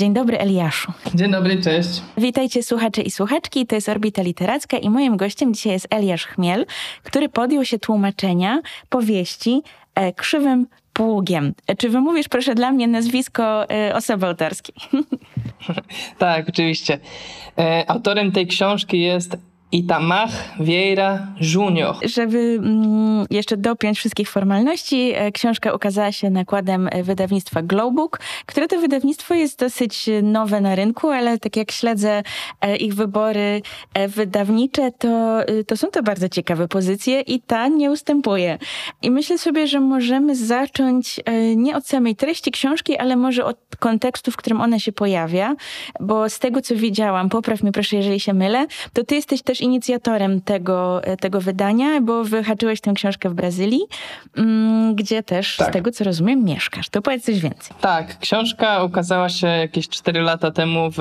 Dzień dobry Eliaszu. Dzień dobry, cześć. Witajcie słuchacze i słuchaczki, to jest Orbita Literacka i moim gościem dzisiaj jest Eliasz Chmiel, który podjął się tłumaczenia powieści e, Krzywym Pługiem. E, czy wymówisz proszę dla mnie nazwisko e, osoby autorskiej? tak, oczywiście. E, autorem tej książki jest Itamar Vieira Junior. Żeby mm, jeszcze dopiąć wszystkich formalności, e, książka ukazała się nakładem e, wydawnictwa Glowbook, które to wydawnictwo jest dosyć nowe na rynku, ale tak jak śledzę e, ich wybory wydawnicze, to, to są to bardzo ciekawe pozycje i ta nie ustępuje. I myślę sobie, że możemy zacząć nie od samej treści książki, ale może od kontekstu, w którym ona się pojawia, bo z tego, co widziałam, popraw mnie proszę, jeżeli się mylę, to ty jesteś też inicjatorem tego, tego wydania, bo wyhaczyłeś tę książkę w Brazylii, mm, gdzie też, tak. z tego co rozumiem, mieszkasz. To powiedz coś więcej. Tak, książka ukazała się jakieś 4 lata temu w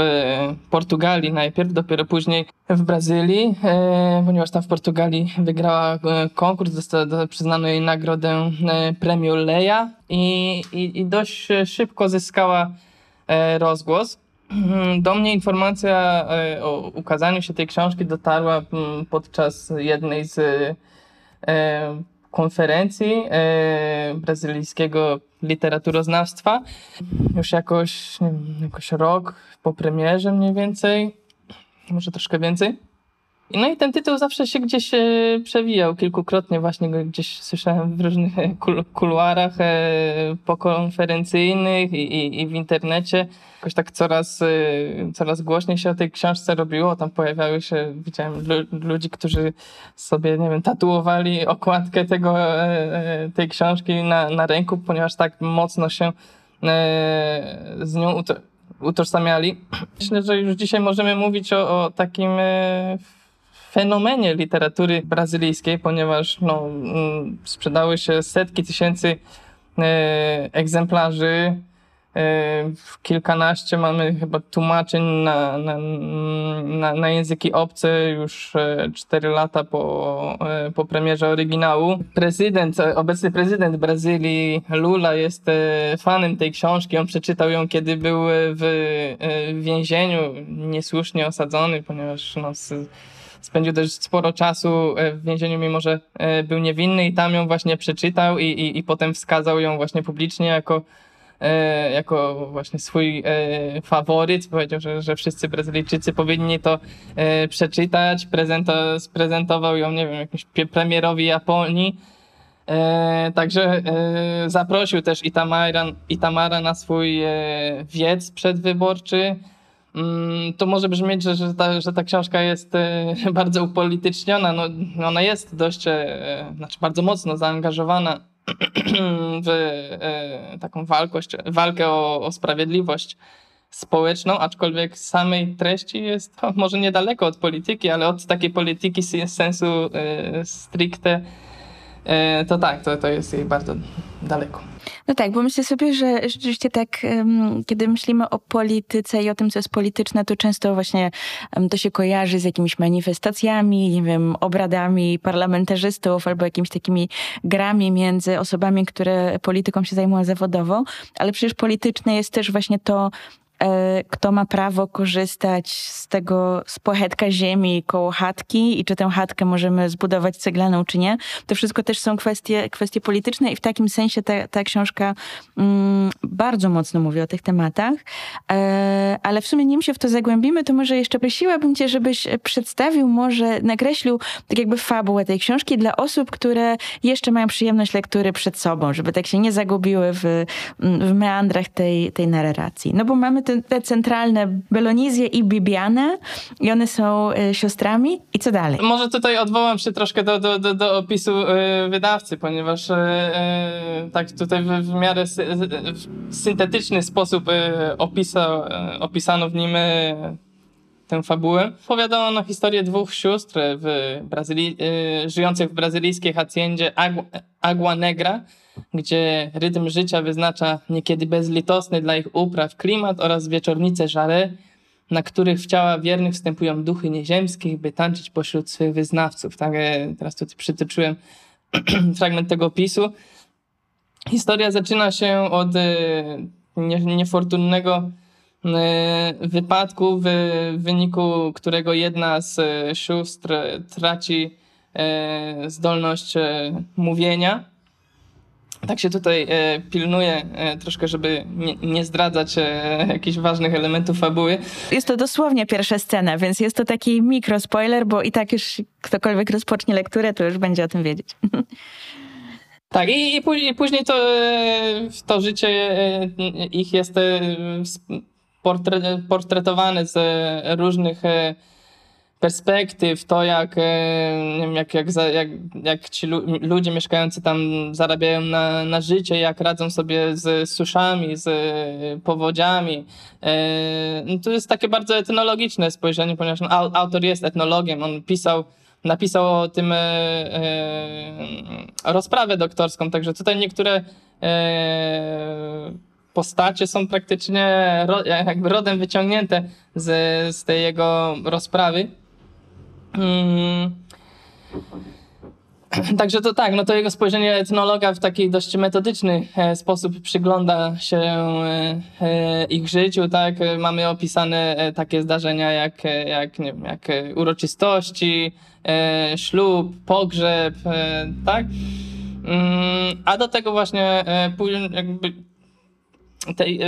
Portugalii najpierw, dopiero później w Brazylii, e, ponieważ tam w Portugalii wygrała e, konkurs, dostała, przyznano jej nagrodę e, premium Leia i, i, i dość szybko zyskała rozgłos. Do mnie informacja e, o ukazaniu się tej książki dotarła mm, podczas jednej z e, konferencji e, brazylijskiego literaturoznawstwa. Już jakoś, wiem, jakoś rok po premierze mniej więcej, może troszkę więcej. No i ten tytuł zawsze się gdzieś przewijał, kilkukrotnie właśnie go gdzieś słyszałem w różnych kuluarach pokonferencyjnych i, i, i w internecie jakoś tak coraz, coraz głośniej się o tej książce robiło. Tam pojawiały się, widziałem ludzi, którzy sobie, nie wiem, tatuowali okładkę tego, e, e, tej książki na, na ręku, ponieważ tak mocno się e, z nią utożsamiali. Myślę, że już dzisiaj możemy mówić o, o takim fenomenie literatury brazylijskiej, ponieważ no, mm, sprzedały się setki tysięcy egzemplarzy E, kilkanaście mamy chyba tłumaczeń na, na, na, na języki obce już 4 e, lata po, e, po premierze oryginału. Prezydent, obecny prezydent Brazylii, Lula, jest fanem tej książki. On przeczytał ją, kiedy był w, więzieniu, niesłusznie osadzony, ponieważ no, spędził dość sporo czasu w więzieniu, mimo że był niewinny i tam ją właśnie przeczytał i, i, i potem wskazał ją właśnie publicznie jako e, jako właśnie swój e, faworyt. Powiedział, że, że wszyscy Brazylijczycy powinni to e, przeczytać. Prezento, sprezentował ją, nie wiem, jakimś premierowi Japonii. E, także e, zaprosił też Itamara, Itamara na swój e, wiec przedwyborczy. Mm, to może brzmieć, że, że, ta, że ta książka jest e, bardzo upolityczniona. No, ona jest dość, e, znaczy bardzo mocno zaangażowana w e, taką walkość, walkę o, o sprawiedliwość społeczną, aczkolwiek samej treści jest to może niedaleko od polityki, ale od takiej polityki sensu stricte, to tak, to, to jest jej bardzo daleko. No tak, bo myślę sobie, że rzeczywiście tak, kiedy myślimy o polityce i o tym, co jest polityczne, to często właśnie to się kojarzy z jakimiś manifestacjami, nie wiem, obradami parlamentarzystów albo jakimiś takimi grami między osobami, które polityką się zajmują zawodowo, ale przecież polityczne jest też właśnie to, kto ma prawo korzystać z tego, z pochetka ziemi koło chatki i czy tę chatkę możemy zbudować ceglaną, czy nie. To wszystko też są kwestie, kwestie polityczne i w takim sensie ta, ta książka mm, bardzo mocno mówi o tych tematach. E, ale w sumie nim się w to zagłębimy, to może jeszcze prosiłabym cię, żebyś przedstawił, może nakreślił tak jakby fabułę tej książki dla osób, które jeszcze mają przyjemność lektury przed sobą, żeby tak się nie zagubiły w, w meandrach tej, tej narracji. No bo mamy te, te centralne Belonizję i Bibianę i one są y, siostrami. I co dalej? Może tutaj odwołam się troszkę do, do, do, do opisu y, wydawcy, ponieważ y, tak tutaj w, w miarę sy, w syntetyczny sposób opisa, opisano w nim tę fabułę. Opowiada ona historię dwóch sióstr w Brazylii, żyjących w brazylijskiej haciendzie Agua, Agua Negra, gdzie rytm życia wyznacza niekiedy bezlitosny dla ich upraw klimat oraz wieczornice żare, na których w ciała wiernych wstępują duchy nieziemskich, by tańczyć pośród swych wyznawców. Tak, e, teraz tutaj przytoczyłem fragment tego opisu. Historia zaczyna się od e, niefortunnego wypadku, w wyniku którego jedna z sióstr traci zdolność mówienia tak się tutaj e, pilnuje e, troszkę, żeby nie, zdradzać e, jakichś ważnych elementów fabuły. Jest to dosłownie pierwsza scena, więc jest to taki mikro spoiler, bo i tak już ktokolwiek rozpocznie lekturę, to już będzie o tym wiedzieć. Tak, i, i, później, później to, e, to życie e, ich jest e, portretowane z różnych perspektyw, to jak, e, wiem, jak, jak, jak, jak ci ludzie mieszkający tam zarabiają na, na życie, jak radzą sobie z suszami, z powodziami. E, no to jest takie bardzo etnologiczne spojrzenie, ponieważ autor jest etnologiem, on pisał napisał o tym e, e, rozprawę doktorską, także tutaj niektóre e, postacie są praktycznie ro, jakby rodem wyciągnięte z, z tej jego rozprawy. Mm. Także to tak, no to jego spojrzenie etnologa w taki dość metodyczny e, sposób przygląda się e, e, ich życiu, tak? Mamy opisane takie zdarzenia jak, jak, nie wiem, jak uroczystości, ślub, pogrzeb, tak? Mm, a do tego właśnie jakby tej,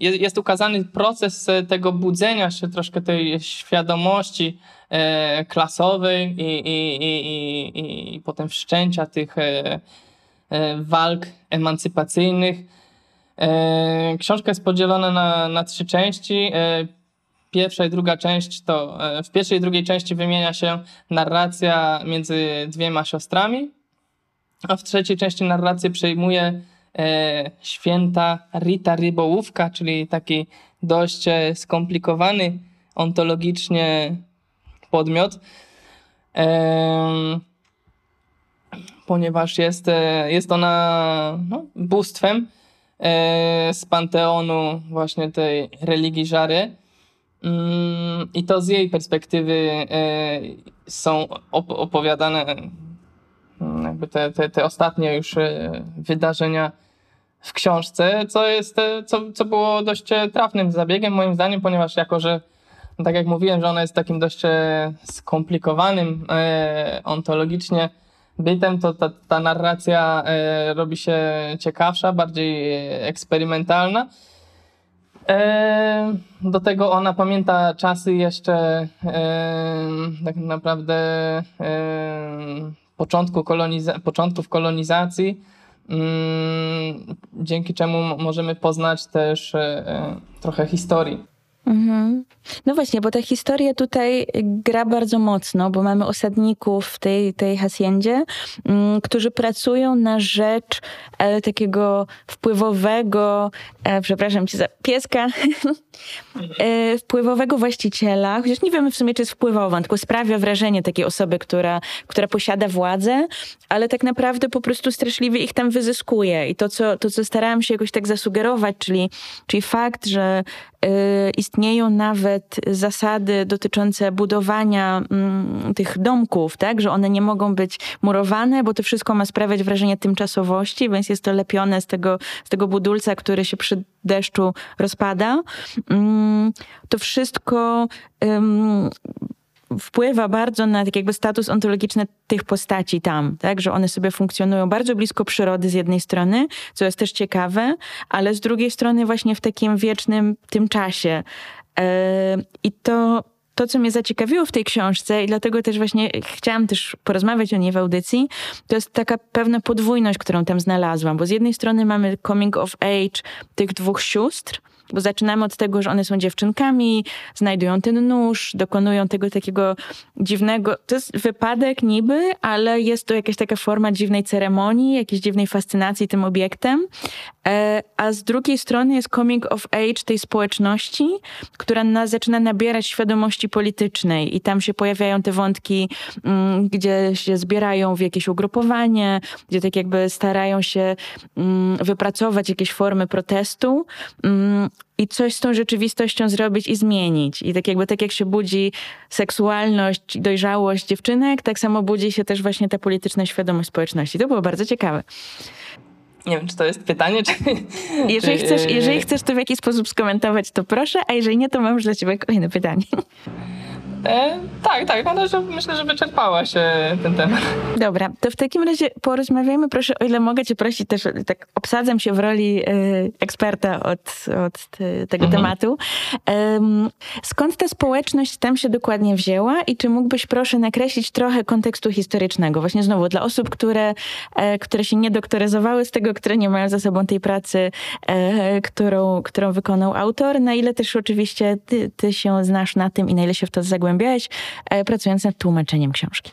jest ukazany proces tego budzenia się, troszkę tej świadomości E, klasowej i, i, i, i, potem wszczęcia tych e, e, walk emancypacyjnych. Książka jest podzielona na, na trzy części. Pierwsza i druga część to w pierwszej i drugiej części wymienia się narracja między dwiema siostrami, a w trzeciej części narrację przejmuje święta Rita Rybołówka, czyli taki dość skomplikowany ontologicznie podmiot, ponieważ jest, e, jest ona no, bóstwem e, z panteonu właśnie tej religii Żary. Mm, I to z jej perspektywy e, są opowiadane mm, jakby te, te, te ostatnie już wydarzenia w książce, co jest, co, co było dość trafnym zabiegiem moim zdaniem, ponieważ jako, że no tak jak mówiłem, że ona jest takim dość e, skomplikowanym e, ontologicznie bytem, to ta, ta narracja e, robi się ciekawsza, bardziej eksperymentalna. Do tego ona pamięta czasy jeszcze tak naprawdę początku koloniza początków kolonizacji, dzięki czemu możemy poznać też trochę historii. Mhm. No właśnie, bo ta historia tutaj gra bardzo mocno, bo mamy osadników w tej, tej haciendzie, mm, którzy pracują na rzecz e, takiego wpływowego, e, przepraszam cię za pieska, e, wpływowego właściciela, chociaż nie wiemy w sumie, czy jest wpływową, tylko sprawia wrażenie takiej osoby, która, która posiada władzę, ale tak naprawdę po prostu straszliwie ich tam wyzyskuje. I to, co, to, co starałam się jakoś tak zasugerować, czyli, czyli fakt, że istnieją nawet zasady dotyczące budowania mm, tych domków, tak, że one nie mogą być murowane, bo to wszystko ma sprawiać wrażenie tymczasowości, więc jest to lepione z tego, z tego budulca, który się przy deszczu rozpada. Mm, to wszystko wpływa bardzo na tak jakby status ontologiczny tych postaci tam, tak, że one sobie funkcjonują bardzo blisko przyrody z jednej strony, co jest też ciekawe, ale z drugiej strony właśnie w takim wiecznym tym czasie. E, I to to, co mnie zaciekawiło w tej książce i dlatego też właśnie chciałam też porozmawiać o niej w audycji, to jest taka pewna podwójność, którą tam znalazłam, bo z jednej strony mamy coming of age tych dwóch sióstr, bo zaczynamy od tego, że one są dziewczynkami, znajdują ten nóż, dokonują tego takiego dziwnego. To jest wypadek niby, ale jest to jakaś taka forma dziwnej ceremonii, jakiejś dziwnej fascynacji tym obiektem. E, a z drugiej strony jest coming of age tej społeczności, która na, zaczyna nabierać świadomości politycznej i tam się pojawiają te wątki, mm, gdzie się zbierają w jakieś ugrupowanie, gdzie tak jakby starają się mm, wypracować jakieś formy protestu. I coś z tą rzeczywistością zrobić i zmienić. I tak jakby tak jak się budzi seksualność, dojrzałość dziewczynek, tak samo budzi się też właśnie ta polityczna świadomość społeczności. To było bardzo ciekawe. Nie wiem, czy to jest pytanie, czy... Jeżeli, czy, chcesz, yy, jeżeli chcesz to w jakiś sposób skomentować, to proszę, a jeżeli nie, to mam już dla ciebie kolejne pytanie. E, tak, tak, no, że myślę, że wyczerpałaś e, ten temat. Dobra, to w takim razie porozmawiajmy, proszę, o ile mogę cię prosić, też tak obsadzam się w roli e, eksperta od, od te, tego Mhm. tematu. Em, skąd ta społeczność tam się dokładnie wzięła i czy mógłbyś proszę nakreślić trochę kontekstu historycznego? Właśnie znowu dla osób, które, e, które się nie doktoryzowały z tego, które nie mają za sobą tej pracy, e, którą, którą wykonał autor, na ile też oczywiście ty, ty się znasz na tym i na ile się w to zagłębiałeś, e, pracując nad tłumaczeniem książki.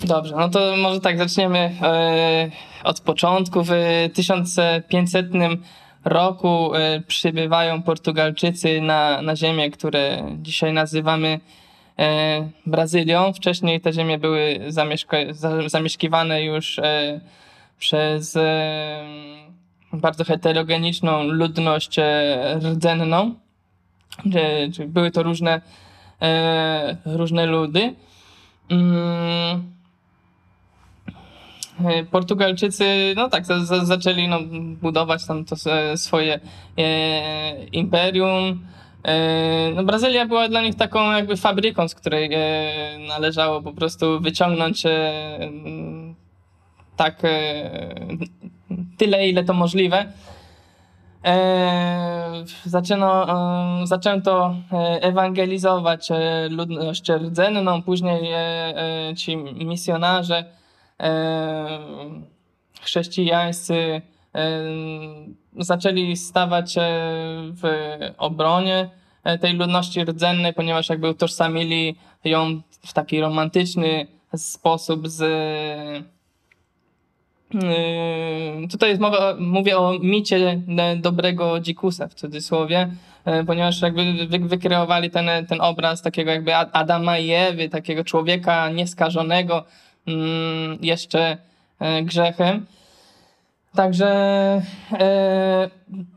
Dobrze, no to może tak zaczniemy e, od początku. W 1500 roku e, przybywają Portugalczycy na, na ziemię, które dzisiaj nazywamy Brazylią. Wcześniej te ziemie były zamieszkiwane już przez bardzo heterogeniczną ludność rdzenną. Czyli były to różne, e, różne ludy. Mm. E, Portugalczycy, no tak, za, za, zaczęli no, budować tam to swoje e, imperium. E, no, Brazylia była dla nich taką jakby fabryką, z której e, należało po prostu wyciągnąć e, tak tyle, ile to możliwe. E, zaczęno, e, zaczęto e, ewangelizować e, ludność rdzenną, później e, e, ci misjonarze chrześcijańscy zaczęli stawać w obronie tej ludności rdzennej, ponieważ jakby utożsamili ją w taki romantyczny sposób z Tutaj jest mowa, mówię o micie dobrego dzikusa w cudzysłowie, e, ponieważ jakby wy, wykreowali ten, ten obraz takiego jakby Adama i Ewy, takiego człowieka nieskażonego mm, jeszcze grzechem. Także,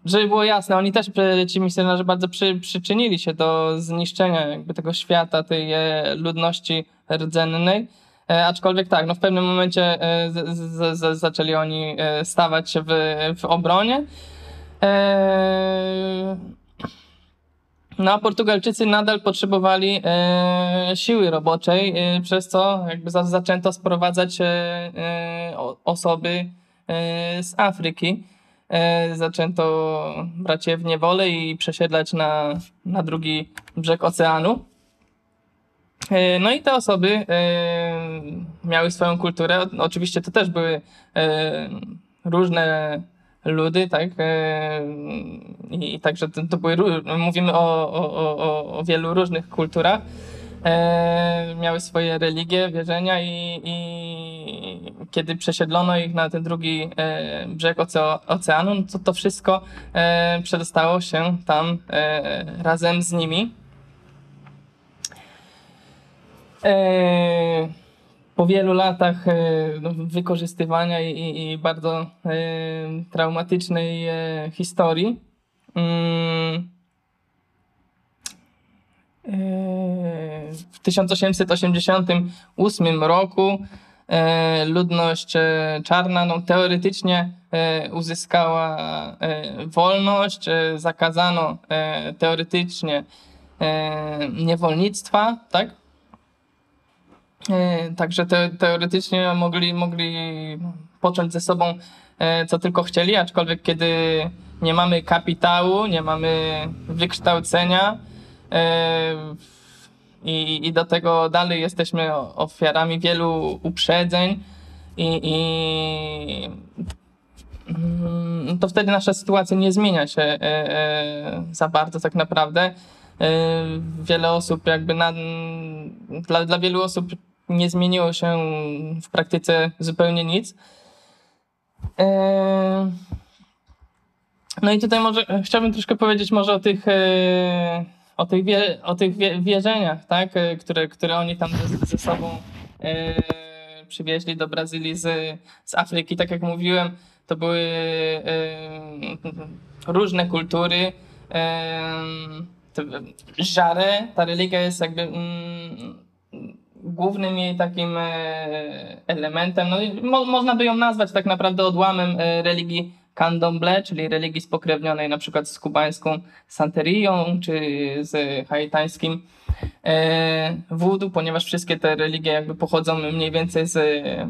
żeby było jasne, oni też, ci misjonarze bardzo przy, przyczynili się do zniszczenia jakby tego świata, tej e, ludności rdzennej. E, aczkolwiek tak, no w pewnym momencie e, z, z, z, zaczęli oni e, stawać się w, w obronie. No a Portugalczycy nadal potrzebowali siły roboczej, przez co jakby za, zaczęto sprowadzać osoby z Afryki. Zaczęto brać je w niewolę i przesiedlać na, na drugi brzeg oceanu. E, No i te osoby e, miały swoją kulturę. Oczywiście to też były e, różne ludy, tak? I, także to, były, mówimy o, o, o, o- wielu różnych kulturach. Miały swoje religie, wierzenia i, i kiedy przesiedlono ich na ten drugi brzeg oce- oceanu, no to to wszystko przedostało się tam razem z nimi. E, po wielu latach e, no, wykorzystywania i, i, bardzo e, traumatycznej e, historii. mm, e, W 1888 roku e, ludność e, czarna no, teoretycznie e, uzyskała e, wolność, e, zakazano e, teoretycznie e, niewolnictwa, tak? E, Także te, teoretycznie mogli, mogli począć ze sobą e, co tylko chcieli, aczkolwiek kiedy nie mamy kapitału, nie mamy wykształcenia e, i, i do tego dalej jesteśmy ofiarami wielu uprzedzeń i, i mm, to wtedy nasza sytuacja nie zmienia się za bardzo tak naprawdę. Wiele osób jakby na, dla, dla wielu osób nie zmieniło się w praktyce zupełnie nic. E, No i tutaj może chciałbym troszkę powiedzieć może o tych, e, o tych, wie, o tych wie, wierzeniach, tak? e, które, które oni tam ze, ze sobą przywieźli do Brazylii z, z Afryki. Tak jak mówiłem, to były różne kultury. Żarę, ta religia jest jakby mm, głównym jej takim elementem, no mo, można by ją nazwać tak naprawdę odłamem religii candomblé, czyli religii spokrewnionej na przykład z kubańską santerią czy z haitańskim e, voodoo, ponieważ wszystkie te religie jakby pochodzą mniej więcej z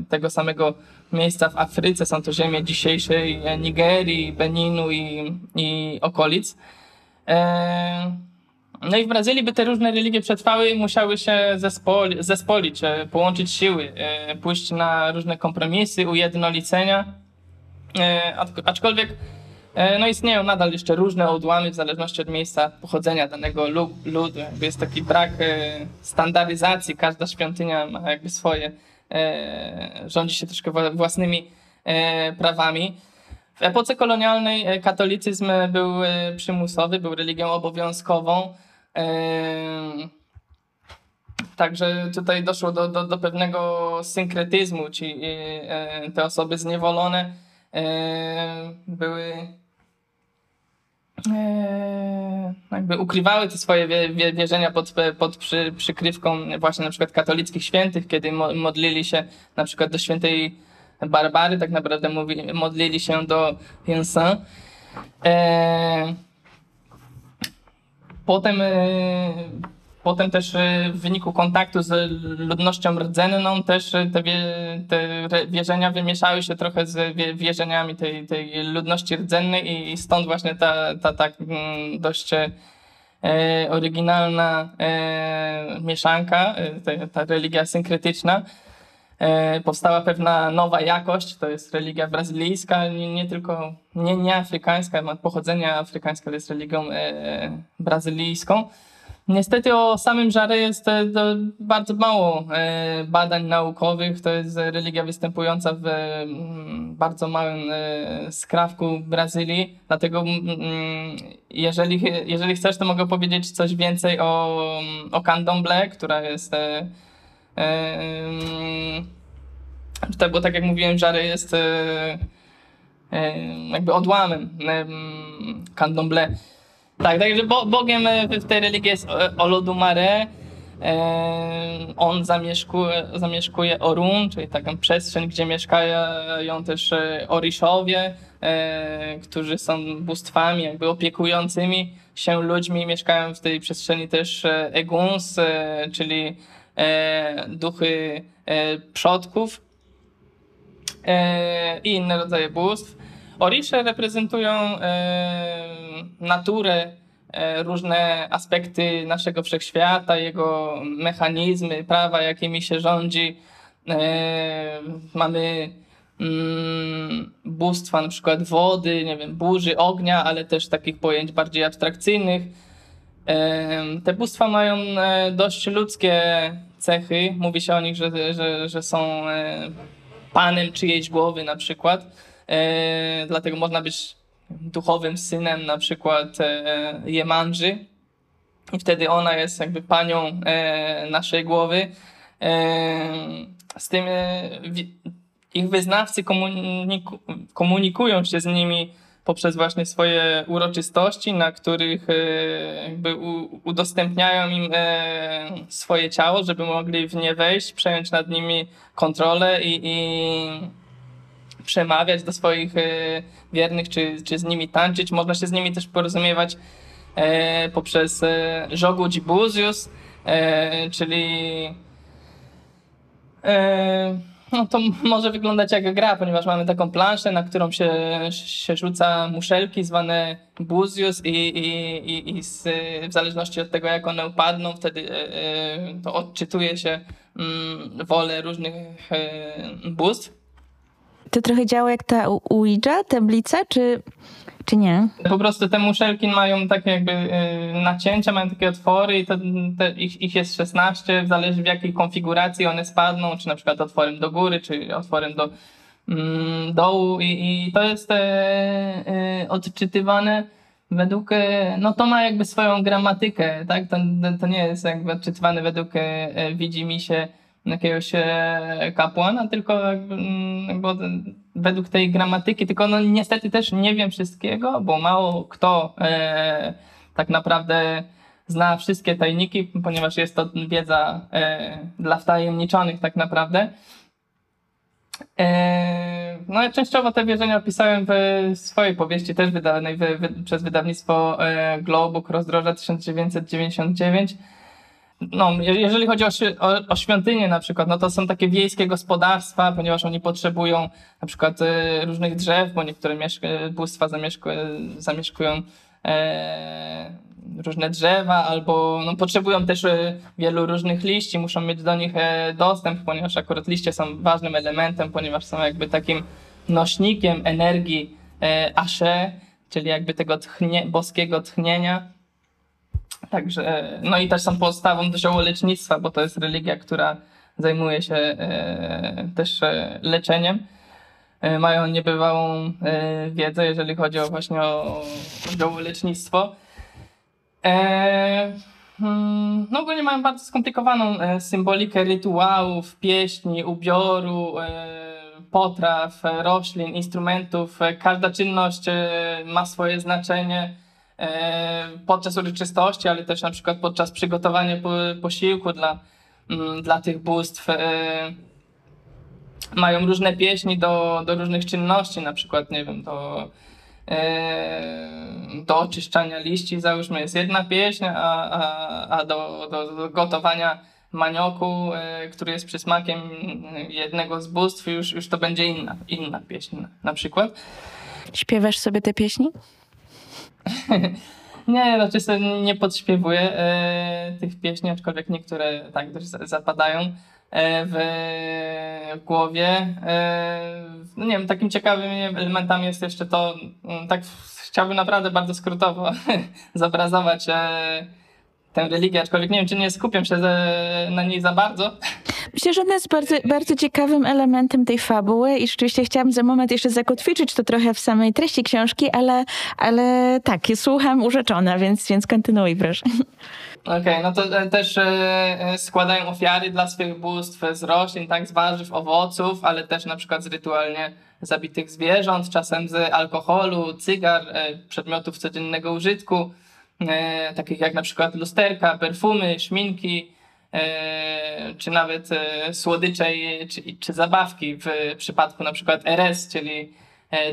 tego samego miejsca w Afryce. Są to ziemie dzisiejszej Nigerii, Beninu i, i okolic. E, no i w Brazylii, by te różne religie przetrwały, musiały się zespoli, zespolić, e, połączyć siły, pójść na różne kompromisy, ujednolicenia E, aczkolwiek e, no istnieją nadal jeszcze różne odłamy w zależności od miejsca pochodzenia danego ludu. Jakby jest taki brak e, standaryzacji, każda świątynia ma jakby swoje, rządzi się troszkę własnymi prawami. W epoce kolonialnej katolicyzm był przymusowy, był religią obowiązkową. Także tutaj doszło do, do, do pewnego synkretyzmu, ci te osoby zniewolone E, były e, jakby ukrywały te swoje wierzenia pod, pod przy, przykrywką właśnie na przykład katolickich świętych, kiedy modlili się na przykład do świętej Barbary, tak naprawdę mówi, modlili się do Vincent. E, potem Potem też e, w wyniku kontaktu z ludnością rdzenną też e, te, wie, te wierzenia wymieszały się trochę z wierzeniami tej, tej ludności rdzennej i stąd właśnie ta, ta tak dość e, oryginalna e, mieszanka, e, ta religia synkretyczna. E, powstała pewna nowa jakość, to jest religia brazylijska, nie, nie tylko, nie, nie afrykańska, ma pochodzenie afrykańskie, ale jest religią brazylijską. Niestety o samym żarze jest e, bardzo mało e, badań naukowych. To jest religia występująca w mm, bardzo małym e, skrawku Brazylii. Dlatego mm, jeżeli, jeżeli chcesz, to mogę powiedzieć coś więcej o, o candomblé, która jest Tutaj, bo tak jak mówiłem, żary jest jakby odłamem candomblé. Tak, także bo, Bogiem e, w tej religii jest e, Olodumare. E, on zamieszkuje, zamieszkuje Orun, czyli taką przestrzeń, gdzie mieszkają też Oriszowie, którzy są bóstwami jakby opiekującymi się ludźmi. Mieszkają w tej przestrzeni też Eguns, czyli duchy przodków i inne rodzaje bóstw. Orisze reprezentują naturę, e, różne aspekty naszego wszechświata, jego mechanizmy, prawa, jakimi się rządzi. E, mamy mm, bóstwa na przykład wody, nie wiem, burzy, ognia, ale też takich pojęć bardziej abstrakcyjnych. E, te bóstwa mają dość ludzkie cechy. Mówi się o nich, że, że, że są panem czyjejś głowy na przykład. Dlatego można być duchowym synem na przykład e, Jemandży i wtedy ona jest jakby panią e, naszej głowy. E, z tym ich wyznawcy komuniku komunikują się z nimi poprzez właśnie swoje uroczystości, na których jakby udostępniają im swoje ciało, żeby mogli w nie wejść, przejąć nad nimi kontrolę i, i przemawiać do swoich e, wiernych, czy, czy z nimi tańczyć. Można się z nimi też porozumiewać e, poprzez e, Jogu Buzius, czyli no to może wyglądać jak gra, ponieważ mamy taką planszę, na którą się, się rzuca muszelki zwane buzius i, i, i, i z, w zależności od tego, jak one upadną, wtedy to odczytuje się mm, wolę różnych bóstw. To trochę działa jak ta Ouija, tablica, czy, czy nie? Po prostu te muszelki mają takie jakby y, nacięcia, mają takie otwory i to, ich, ich jest 16, zależy w jakiej konfiguracji one spadną, czy na przykład otworem do góry, czy otworem do mm, dołu i, i to jest e, e, odczytywane według, e, no to ma jakby swoją gramatykę, tak? To, to nie jest jakby odczytywane według e, widzi mi się jakiegoś e, kapłana, tylko jakby, mm, według tej gramatyki, tylko no niestety też nie wiem wszystkiego, bo mało kto e, tak naprawdę zna wszystkie tajniki, ponieważ jest to wiedza e, dla wtajemniczonych tak naprawdę. E, no częściowo te wierzenia opisałem w swojej powieści, też wydanej wy, wy, przez wydawnictwo e, Globuk Rozdroża 1999. No, jeżeli chodzi o, o, o, świątynie na przykład, no to są takie wiejskie gospodarstwa, ponieważ oni potrzebują na przykład e, różnych drzew, bo niektóre bóstwa zamieszkują e, różne drzewa, albo no, potrzebują też e, wielu różnych liści, muszą mieć do nich e, dostęp, ponieważ akurat liście są ważnym elementem, ponieważ są jakby takim nośnikiem energii e, Asze, czyli jakby tego tchnie, boskiego tchnienia. Także, no i też są podstawą do ziołolecznictwa, bo to jest religia, która zajmuje się też leczeniem. Mają niebywałą wiedzę, jeżeli chodzi o właśnie o ziołolecznictwo. E, hmm, no ogólnie mają bardzo skomplikowaną e, symbolikę rytuałów, pieśni, ubioru, e, potraw, roślin, instrumentów. Każda czynność ma swoje znaczenie podczas uroczystości, ale też na przykład podczas przygotowania posiłku dla, mm, dla tych bóstw. Mają różne pieśni do, do różnych czynności, na przykład, nie wiem, do do oczyszczania liści załóżmy jest jedna pieśń, a, a, a do, do, do gotowania manioku, e, który jest przysmakiem jednego z bóstw, już, już to będzie inna, inna pieśń na przykład. Śpiewasz sobie te pieśni? nie, raczej sobie nie podśpiewuję e, tych pieśni, aczkolwiek niektóre tak dość zapadają. E, w głowie. E, no nie wiem, takim ciekawym elementem jest jeszcze to, mm, tak chciałbym naprawdę bardzo skrótowo zobrazować tę religię, aczkolwiek nie wiem, czy nie skupiam się na niej za bardzo. Myślę, że ona jest bardzo, bardzo ciekawym elementem tej fabuły i rzeczywiście chciałam za moment jeszcze zakotwiczyć to trochę w samej treści książki, ale, ale tak, słucham urzeczona, więc, więc kontynuuj proszę. Okej, okay, no to e, też e, e, składają ofiary dla swych bóstw z roślin, tak, z warzyw, owoców, ale też na przykład z rytualnie zabitych zwierząt, czasem z alkoholu, cygar, przedmiotów codziennego użytku, takich jak na przykład lusterka, perfumy, szminki, czy nawet słodycze czy, czy zabawki w przypadku na przykład RS, czyli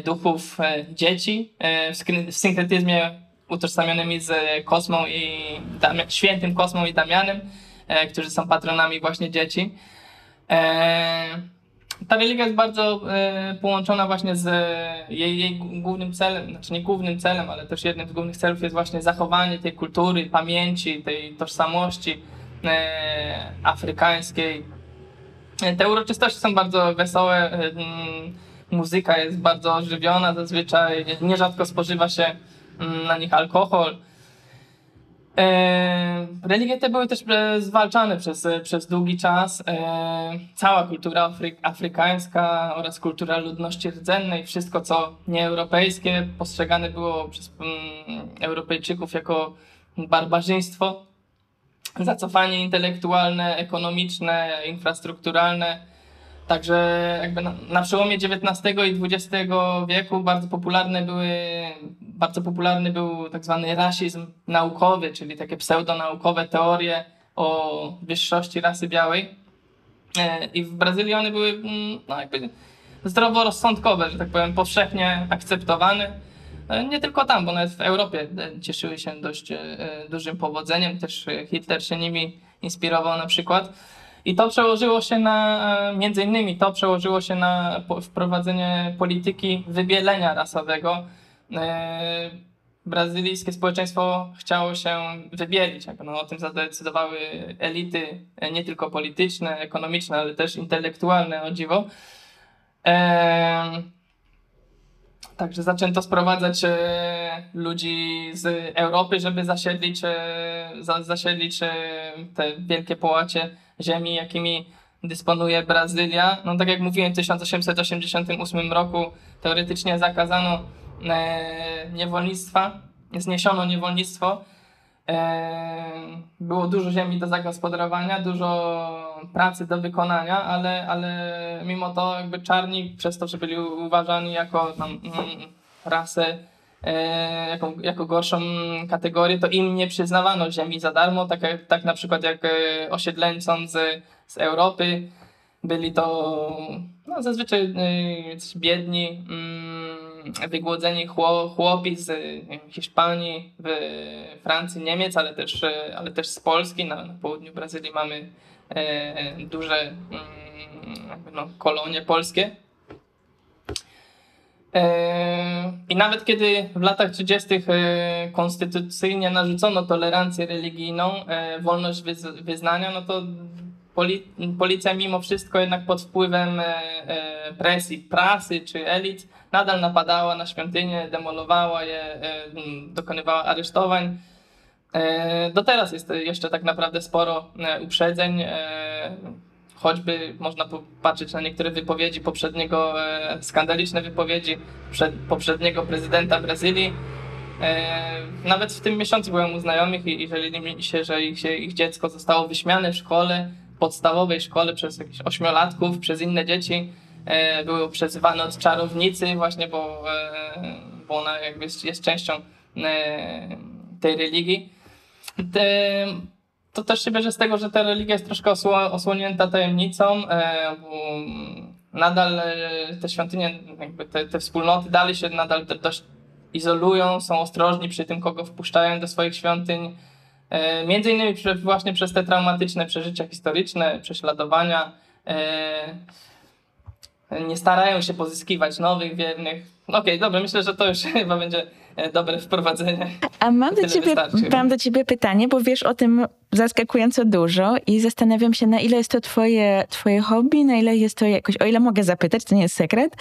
duchów dzieci w synkretyzmie utożsamionymi z Kosmą i świętym Kosmą i Damianem, e, którzy są patronami właśnie dzieci. E, ta religia jest bardzo e, połączona właśnie z jej, jej głównym celem, znaczy nie głównym celem, ale też jednym z głównych celów jest właśnie zachowanie tej kultury, pamięci, tej tożsamości afrykańskiej. Te uroczystości są bardzo wesołe, muzyka jest bardzo ożywiona zazwyczaj, nierzadko spożywa się Mm, na nich alkohol. E, religie te były też e, zwalczane przez, e, przez długi czas. Cała kultura afry, afrykańska oraz kultura ludności rdzennej, wszystko co nieeuropejskie, postrzegane było przez mm, Europejczyków jako barbarzyństwo. Zacofanie intelektualne, ekonomiczne, infrastrukturalne Także jakby na, na, przełomie XIX i XX wieku bardzo popularne były, bardzo popularny był tak zwany rasizm naukowy, czyli takie pseudonaukowe teorie o wyższości rasy białej. E, I w Brazylii one były mm, no jakby zdroworozsądkowe, że tak powiem, powszechnie akceptowane. E, nie tylko tam, bo nawet w Europie e, cieszyły się dość dużym powodzeniem. Też Hitler się nimi inspirował na przykład. I to przełożyło się na, e, między innymi to przełożyło się na wprowadzenie polityki wybielenia rasowego. E, brazylijskie społeczeństwo chciało się wybielić. No, o tym zadecydowały elity e, nie tylko polityczne, ekonomiczne, ale też intelektualne, o dziwo. Także zaczęto sprowadzać ludzi z Europy, żeby zasiedlić, zasiedlić te wielkie połacie ziemi, jakimi dysponuje Brazylia. No tak jak mówiłem, w 1888 roku teoretycznie zakazano e, niewolnictwa, zniesiono niewolnictwo. E, było dużo ziemi do zagospodarowania, dużo pracy do wykonania, ale, ale mimo to jakby czarni przez to, że byli uważani jako tam, mm, rasę e, jako, jako gorszą kategorię, to im nie przyznawano ziemi za darmo, tak, tak na przykład jak e, osiedleńcom z, z Europy. Byli to no, zazwyczaj y, biedni, y, wygłodzeni chłopi z Hiszpanii, w Francji, Niemiec, ale też, ale też z Polski. Na, na południu Brazylii mamy e, duże y, no, kolonie polskie. E, I nawet kiedy w latach 30. E, konstytucyjnie narzucono tolerancję religijną, e, wolność wyznania, no to policja mimo wszystko jednak pod wpływem presji prasy czy elit nadal napadała na świątynie, demolowała je, dokonywała aresztowań. Do teraz jest jeszcze tak naprawdę sporo uprzedzeń choćby można popatrzeć na niektóre wypowiedzi poprzedniego, e, skandaliczne wypowiedzi przed, poprzedniego prezydenta Brazylii. E, nawet w tym miesiącu byłem u znajomych i, i żalili mi się, że ich, ich dziecko zostało wyśmiane w szkole, podstawowej szkole przez jakichś ośmiolatków, przez inne dzieci. E, było przezywane od czarownicy właśnie, bo, e, bo ona jakby jest, jest częścią e, tej religii. To też się bierze z tego, że ta religia jest troszkę osłonięta tajemnicą. E, nadal e, te świątynie, te, te wspólnoty dalej się nadal dość izolują, są ostrożni przy tym, kogo wpuszczają do swoich świątyń. E, między innymi właśnie przez te traumatyczne przeżycia historyczne, prześladowania. Nie starają się pozyskiwać nowych wiernych. Okej, okay, dobra, myślę, że to już chyba będzie dobre wprowadzenie. A mam do, ciebie, mam do ciebie pytanie, bo wiesz o tym zaskakująco dużo i zastanawiam się, na ile jest to twoje, twoje hobby, na ile jest to jakoś, o ile mogę zapytać, to nie jest sekret,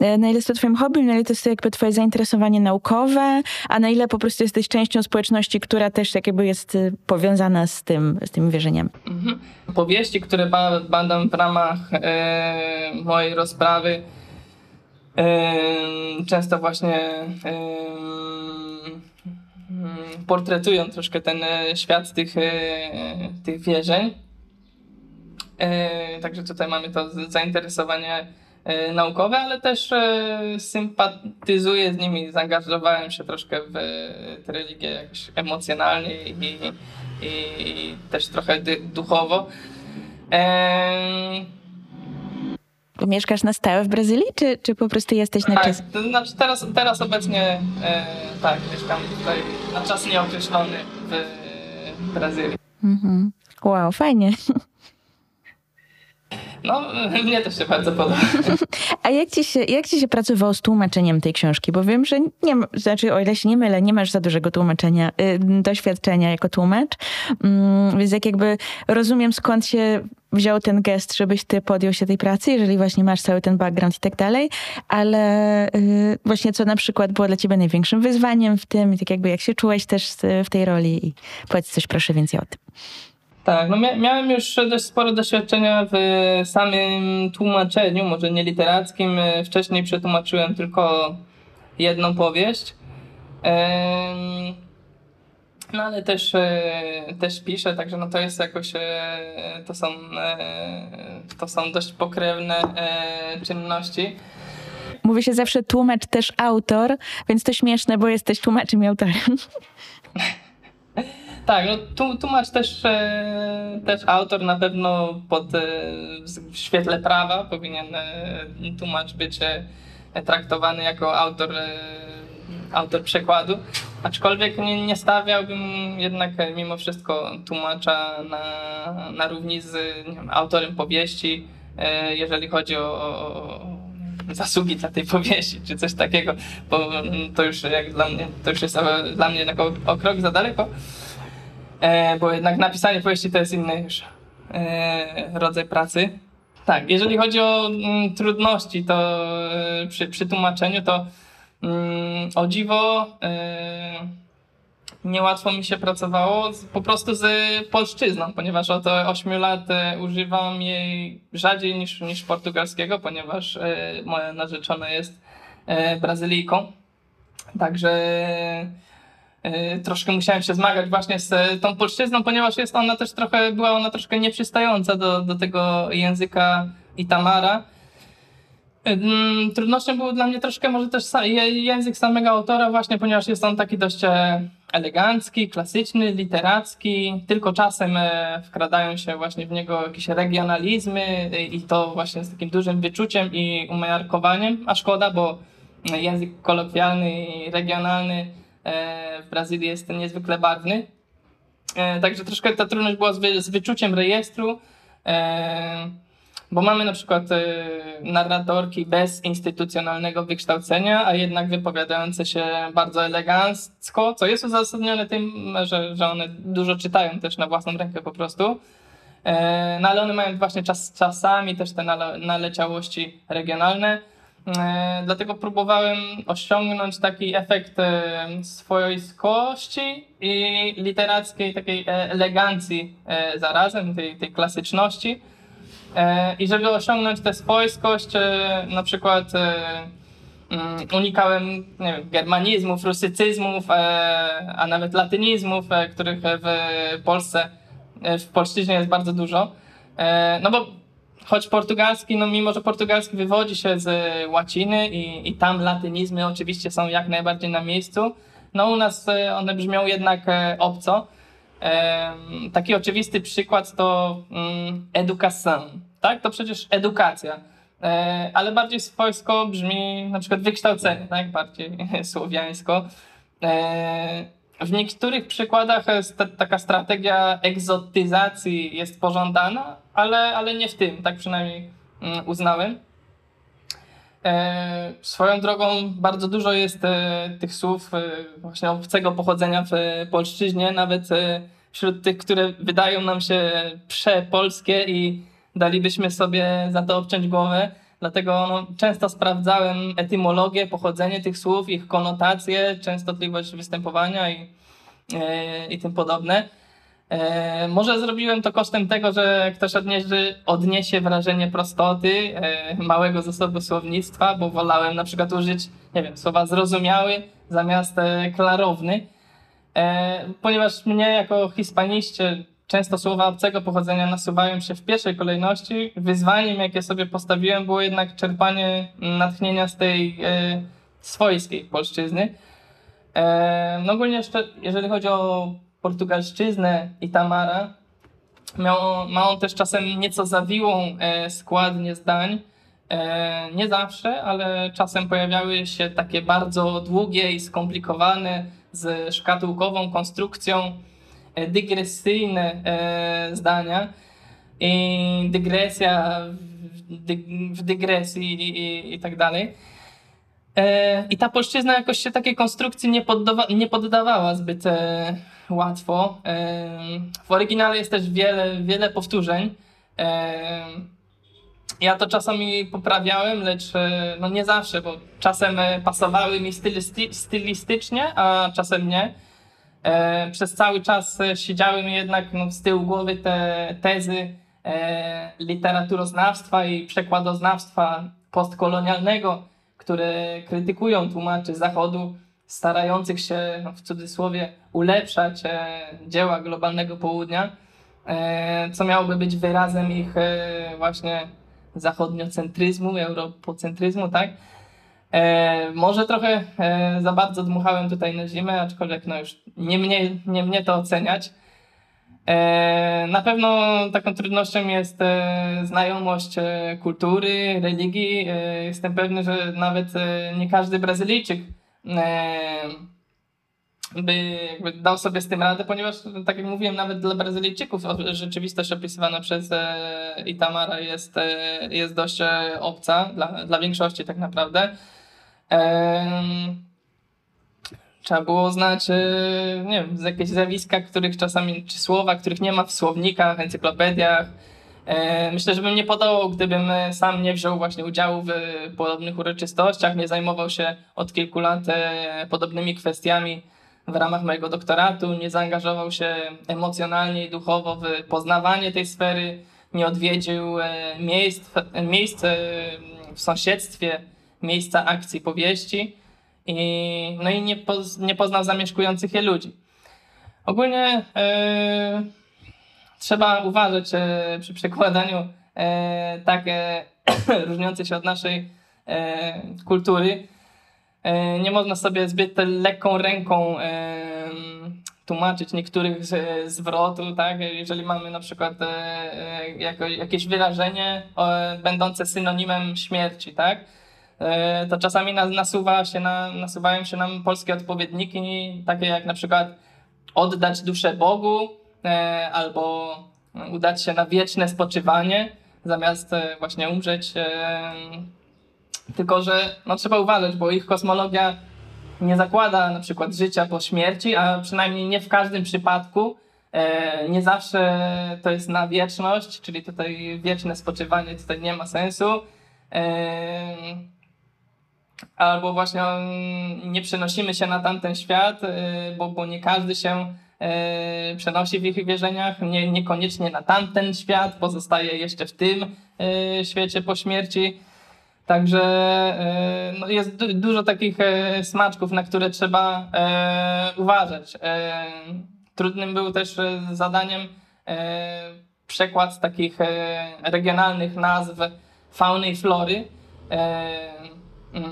e, na ile jest to twoim hobby, na ile to jest to jakby twoje zainteresowanie naukowe, a na ile po prostu jesteś częścią społeczności, która też jakby jest e, powiązana z tym, z tymi wierzeniami. Mhm. Powieści, które badam w ramach e, mojej rozprawy, często właśnie portretują troszkę ten e, świat tych, e, tych wierzeń. E, także tutaj mamy to zainteresowanie naukowe, ale też sympatyzuję z nimi, zaangażowałem się troszkę w tę religię jakoś emocjonalnie i, i też trochę duchowo. Mieszkasz na stałe w Brazylii, czy, czy po prostu jesteś na tak, czas? To znaczy teraz, teraz obecnie e, tak, mieszkam tutaj na czas nieokreślony w Brazylii. Mhm. Wow, fajnie. No, mnie to się bardzo podoba. A jak ci, się, jak ci się pracowało z tłumaczeniem tej książki? Bo wiem, że nie znaczy o ile się nie mylę, nie masz za dużego tłumaczenia, y, doświadczenia jako tłumacz, mm, więc jak jakby rozumiem skąd się wziął ten gest, żebyś ty podjął się tej pracy, jeżeli właśnie masz cały ten background i tak dalej, ale y, właśnie co na przykład było dla ciebie największym wyzwaniem w tym i tak jakby jak się czułeś też w tej roli i powiedz coś proszę więcej o tym. Tak, no miałem już dość sporo doświadczenia w samym tłumaczeniu, może nie literackim. Wcześniej przetłumaczyłem tylko jedną powieść. No ale też, e, też piszę, także no to jest jakoś, e, to są, e, to są dość pokrewne czynności. Mówi się zawsze tłumacz też autor, więc to śmieszne, bo jesteś tłumaczem i autorem. Tak, no tłumacz też, też autor na pewno pod, w świetle prawa powinien tłumacz być traktowany jako autor, autor przekładu. Aczkolwiek nie, nie stawiałbym jednak mimo wszystko tłumacza na, na równi z wiem, autorem powieści, jeżeli chodzi o, o zasługi dla tej powieści, czy coś takiego, bo to już jak dla mnie, to już jest dla mnie o, o krok za daleko e, bo jednak napisanie powieści to jest inny już e, rodzaj pracy. Tak, jeżeli chodzi o mm, trudności, to e, przy, przy tłumaczeniu, to mm, o dziwo e, niełatwo mi się pracowało po prostu z polszczyzną, ponieważ od 8 lat e, używam jej rzadziej niż, niż portugalskiego, ponieważ e, moja narzeczona jest Brazylijką. Także troszkę musiałem się zmagać właśnie z tą polszczyzną, ponieważ jest ona też trochę, była ona troszkę nieprzystająca do, do tego języka Itamara. Trudnością był dla mnie troszkę może też język samego autora właśnie, ponieważ jest on taki dość e, elegancki, klasyczny, literacki, tylko czasem e, wkradają się właśnie w niego jakieś regionalizmy i to właśnie z takim dużym wyczuciem i umiarkowaniem, a szkoda, bo język kolokwialny i regionalny e, w Brazylii jest niezwykle barwny. Także troszkę ta trudność była z, wyczuciem rejestru bo mamy na przykład y, narratorki bez instytucjonalnego wykształcenia, a jednak wypowiadające się bardzo elegancko, co jest uzasadnione tym, że, że one dużo czytają też na własną rękę po prostu. E, no ale one mają właśnie czas, czasami też te nale, naleciałości regionalne. E, dlatego próbowałem osiągnąć taki efekt e, swojskości i literackiej takiej elegancji zarazem, tej, tej klasyczności. E, I żeby osiągnąć tę swojskość, e, na przykład e, mm, unikałem nie wiem, germanizmów, rusycyzmów, a nawet latynizmów, których w Polsce, w polszczyźnie jest bardzo dużo. No bo choć portugalski, no mimo że portugalski wywodzi się z łaciny i, i tam latynizmy oczywiście są jak najbardziej na miejscu, no u nas one brzmią jednak obco. Taki oczywisty przykład to mm, education, tak? To przecież edukacja, e, ale bardziej swojsko brzmi na przykład wykształcenie, tak? Bardziej słowiańsko. E, w niektórych przykładach taka strategia egzotyzacji jest pożądana, ale, ale nie w tym, tak przynajmniej mm, uznałem. E, swoją drogą bardzo dużo jest tych słów właśnie obcego pochodzenia w polszczyźnie, nawet wśród tych, które wydają nam się przepolskie i dalibyśmy sobie za to obciąć głowę. Dlatego no, często sprawdzałem etymologię, pochodzenie tych słów, ich konotacje, częstotliwość występowania i, e, i tym podobne. E, może zrobiłem to kosztem tego, że ktoś odniesie, odniesie wrażenie prostoty, e, małego zasobu słownictwa, bo wolałem na przykład użyć, nie wiem, słowa zrozumiały zamiast e, klarowny. E, ponieważ mnie jako hispaniście często słowa obcego pochodzenia nasuwają się w pierwszej kolejności, wyzwaniem, jakie sobie postawiłem, było jednak czerpanie natchnienia z tej e, swojskiej polszczyzny. E, no ogólnie jeszcze, jeżeli chodzi o portugalszczyznę i Tamara, miał, ma on też czasem nieco zawiłą e, składnię zdań. E, nie zawsze, ale czasem pojawiały się takie bardzo długie i skomplikowane z szkatułkową konstrukcją e, dygresyjne e, zdania i dygresja w dygresji i, i, i tak dalej. E, I ta polszczyzna jakoś się takiej konstrukcji nie, poddawa, nie poddawała zbyt łatwo. W oryginale jest też wiele, wiele powtórzeń. Ja to czasami poprawiałem, lecz e, no nie zawsze, bo czasem e, pasowały mi stylistycznie, a czasem nie. E, przez cały czas siedziały mi jednak no, z tyłu głowy te tezy literaturoznawstwa i przekładoznawstwa postkolonialnego, które krytykują tłumaczy Zachodu, starających się no, w cudzysłowie ulepszać dzieła globalnego południa, co miałoby być wyrazem ich właśnie zachodniocentryzmu, europocentryzmu, tak? E, może trochę e, za bardzo dmuchałem tutaj na zimę, aczkolwiek no już nie mnie, nie mnie to oceniać. E, na pewno taką trudnością jest e, znajomość e, kultury, religii. E, jestem pewny, że nawet nie każdy Brazylijczyk by dał sobie z tym radę, ponieważ, tak jak mówiłem, nawet dla Brazylijczyków rzeczywistość opisywana przez e, Itamara jest, e, jest dość e, obca, dla, dla większości tak naprawdę. Trzeba było znać, nie wiem, jakieś zjawiska, których czasami, czy słowa, których nie ma w słownikach, encyklopediach. Myślę, że bym nie podołał, gdybym sam nie wziął właśnie udziału w podobnych uroczystościach, nie zajmował się od kilku lat podobnymi kwestiami w ramach mojego doktoratu, nie zaangażował się emocjonalnie i duchowo w poznawanie tej sfery, nie odwiedził e, miejsc, miejsc e, w sąsiedztwie, miejsca akcji powieści i, no i nie, poz, nie poznał zamieszkujących je ludzi. Ogólnie e, trzeba uważać e, przy przekładaniu tak różniącej się od naszej kultury. Nie można sobie zbyt lekką ręką tłumaczyć niektórych zwrotów, tak? Jeżeli mamy na przykład jako, jakieś wyrażenie będące synonimem śmierci, tak? To czasami nasuwa się na, nasuwają się nam polskie odpowiedniki, takie jak na przykład oddać duszę Bogu, albo udać się na wieczne spoczywanie, zamiast e, właśnie umrzeć. E, tylko, że no, trzeba uważać, bo ich kosmologia nie zakłada na przykład życia po śmierci, a przynajmniej nie w każdym przypadku. E, nie zawsze to jest na wieczność, czyli tutaj wieczne spoczywanie tutaj nie ma sensu. Albo właśnie mm, nie przenosimy się na tamten świat, bo, bo nie każdy się E, przenosi w ich wierzeniach, nie, niekoniecznie na tamten świat, pozostaje jeszcze w tym e, świecie po śmierci. Także e, no jest du dużo takich smaczków, na które trzeba uważać. Trudnym był też zadaniem przekład takich regionalnych nazw fauny i flory, mm,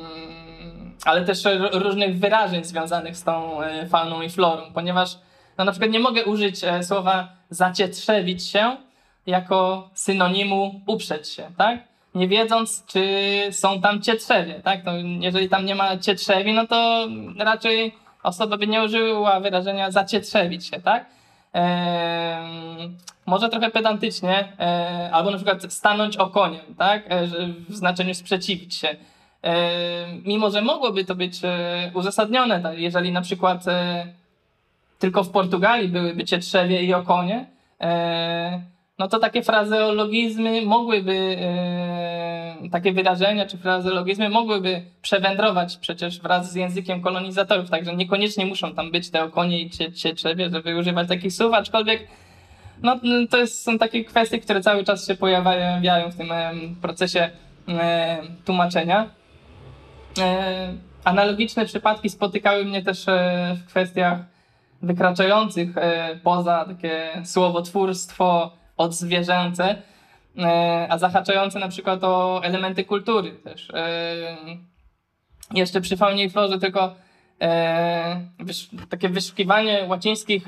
ale też różnych wyrażeń związanych z tą fauną i florą, ponieważ no na przykład nie mogę użyć e, słowa zacietrzewić się jako synonimu uprzeć się, tak? Nie wiedząc, czy są tam cietrzewie, tak? To jeżeli tam nie ma cietrzewi, no to raczej osoba by nie użyła wyrażenia zacietrzewić się, tak? Eee, może trochę pedantycznie, e, albo na przykład stanąć okoniem, tak? E, w znaczeniu sprzeciwić się. mimo, że mogłoby to być uzasadnione, tak? jeżeli na przykład tylko w Portugalii byłyby cietrzewie i okonie, e, no to takie frazeologizmy mogłyby, e, takie wyrażenia czy frazeologizmy mogłyby przewędrować przecież wraz z językiem kolonizatorów, także niekoniecznie muszą tam być te okonie i cietrzewie, żeby używać takich słów, aczkolwiek no, to jest, są takie kwestie, które cały czas się pojawiają w tym procesie tłumaczenia. E, analogiczne przypadki spotykały mnie też w kwestiach wykraczających e, poza takie słowotwórstwo odzwierzęce, e, a zahaczające na przykład o elementy kultury też. E, jeszcze przy faunie florze tylko takie wyszukiwanie łacińskich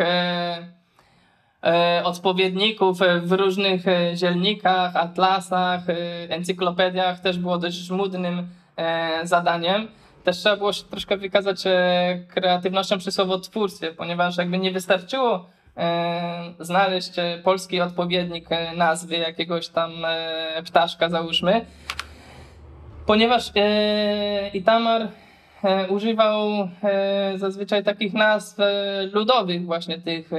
odpowiedników w różnych zielnikach, atlasach, encyklopediach też było dość żmudnym zadaniem też trzeba było się troszkę wykazać e, kreatywnością przy słowotwórstwie, ponieważ jakby nie wystarczyło e, znaleźć e, polski odpowiednik nazwy jakiegoś tam ptaszka, załóżmy, ponieważ Itamar używał zazwyczaj takich nazw ludowych właśnie tych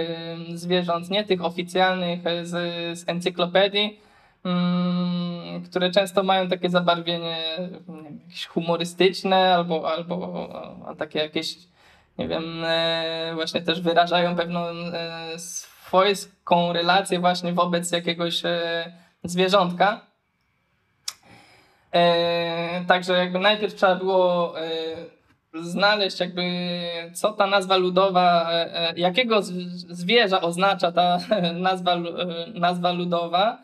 zwierząt, nie tych oficjalnych z, z encyklopedii, Mm, które często mają takie zabarwienie wiem, jakieś humorystyczne albo, albo takie jakieś, nie wiem, e, właśnie też wyrażają pewną e, swojską relację właśnie wobec jakiegoś e, zwierzątka. Także jakby najpierw trzeba było znaleźć jakby co ta nazwa ludowa, jakiego zwierza oznacza ta nazwa, nazwa ludowa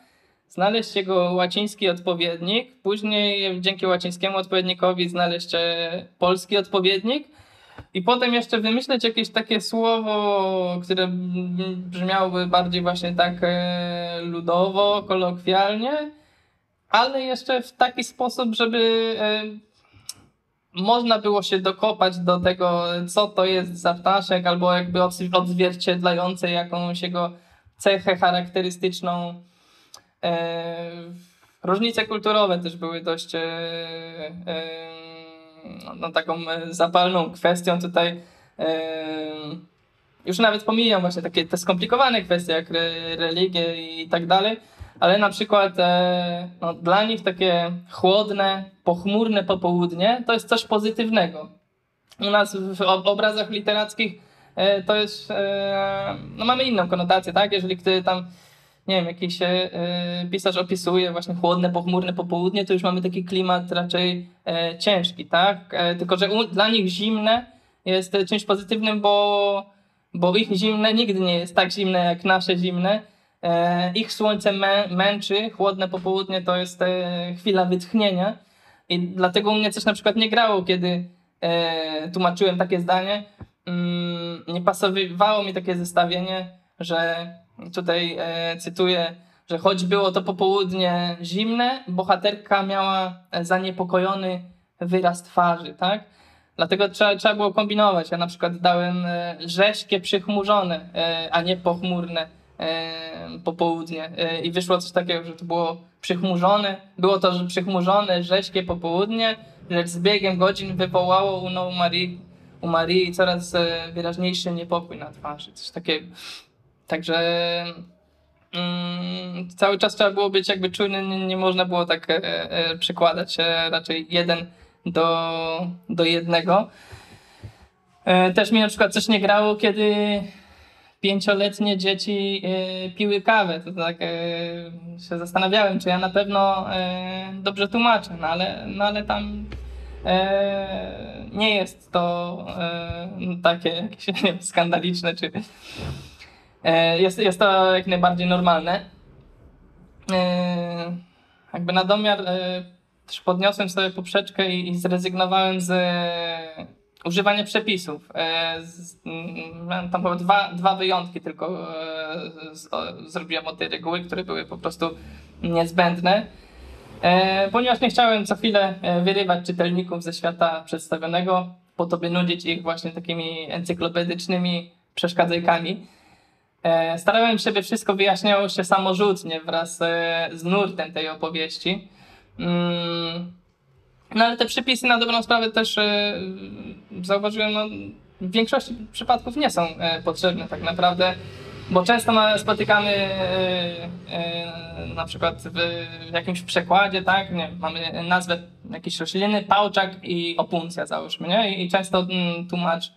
znaleźć jego łaciński odpowiednik, później dzięki łacińskiemu odpowiednikowi znaleźć polski odpowiednik i potem jeszcze wymyśleć jakieś takie słowo, które brzmiałoby bardziej właśnie tak e, ludowo, kolokwialnie, ale jeszcze w taki sposób, żeby e, można było się dokopać do tego, co to jest za ptaszek, albo jakby odzwierciedlające jakąś jego cechę charakterystyczną. E, różnice kulturowe też były dość no, taką zapalną kwestią tutaj. Już nawet pomijam właśnie takie te skomplikowane kwestie jak religie i tak dalej, ale na przykład no, dla nich takie chłodne, pochmurne popołudnie to jest coś pozytywnego. U nas w obrazach literackich to jest, no mamy inną konotację, tak? Jeżeli ktoś tam nie wiem, jakiś e, pisarz opisuje właśnie chłodne, pochmurne popołudnie, to już mamy taki klimat raczej e, ciężki, tak? E, tylko, że dla nich zimne jest czymś pozytywnym, bo, bo ich zimne nigdy nie jest tak zimne jak nasze zimne. E, ich słońce mę, męczy, chłodne popołudnie to jest e, chwila wytchnienia I dlatego u mnie coś na przykład nie grało, kiedy e, tłumaczyłem takie zdanie. Mm, nie pasowało mi takie zestawienie, że tutaj e, cytuję, że choć było to popołudnie zimne, bohaterka miała zaniepokojony wyraz twarzy, tak? Dlatego trzeba, trzeba było kombinować. Ja na przykład dałem e, rześkie przychmurzone, e, a nie pochmurne e, popołudnie. I wyszło coś takiego, że to było przychmurzone. Było to że przychmurzone, rześkie popołudnie, lecz z biegiem godzin wywołało u, Marii, u Marii coraz wyraźniejszy niepokój na twarzy. Coś takiego. Także mm, cały czas trzeba było być jakby czujny, nie, nie można było tak e, e, przykładać e, raczej jeden do, do jednego. E, też mi na przykład coś nie grało, kiedy pięcioletnie dzieci e, piły kawę. To tak się zastanawiałem, czy ja na pewno dobrze tłumaczę, no ale, no ale tam nie jest to takie jakieś nie wiem, skandaliczne, czy jest, jest to jak najbardziej normalne. Jakby na domiar też podniosłem sobie poprzeczkę i, i zrezygnowałem z e, używania przepisów. E, z, m, tam były dwa, dwa wyjątki tylko e, zrobiłem od tej reguły, które były po prostu niezbędne. E, ponieważ nie chciałem co chwilę e, wyrywać czytelników ze świata przedstawionego, po to by nudzić ich właśnie takimi encyklopedycznymi przeszkadzajkami. E, starałem się, by wszystko wyjaśniało się samorzutnie wraz z nurtem tej opowieści. Mm, no ale te przepisy na dobrą sprawę też e, zauważyłem, no, w większości przypadków nie są e, potrzebne tak naprawdę, bo często spotykamy e, na przykład w, jakimś przekładzie, tak, nie, mamy nazwę jakiejś rośliny, pałczak i opuncja załóżmy, nie? I często mm, tłumacz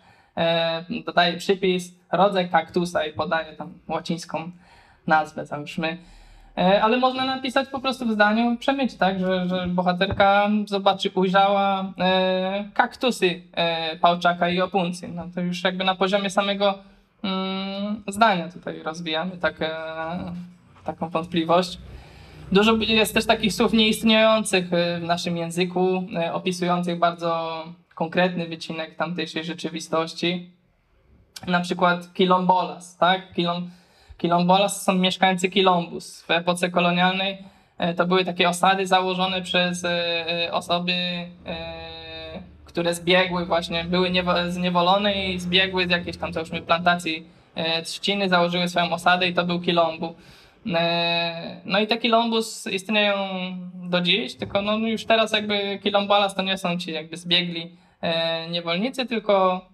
dodaje przypis, rodzaj kaktusa i podaje tam łacińską nazwę załóżmy. E, ale można napisać po prostu w zdaniu, przemyć, tak, że, że bohaterka zobaczy, ujrzała e, kaktusy e, pałczaka i opuncji. No to już jakby na poziomie samego mm, zdania tutaj rozwijamy tak, e, taką wątpliwość. Dużo jest też takich słów nieistniejących e, w naszym języku, e, opisujących bardzo konkretny wycinek tamtejszej rzeczywistości. Na przykład kilombolas, tak? Kilom, Kilombolas są mieszkańcy Kilombus. W epoce kolonialnej e, to były takie osady założone przez e, e, osoby, które zbiegły właśnie, były zniewolone i zbiegły z jakiejś tam załóżmy plantacji trzciny, założyły swoją osadę i to był Kilombu. No i te Kilombus istnieją do dziś, tylko no już teraz jakby Kilombolas to nie są ci jakby zbiegli niewolnicy, tylko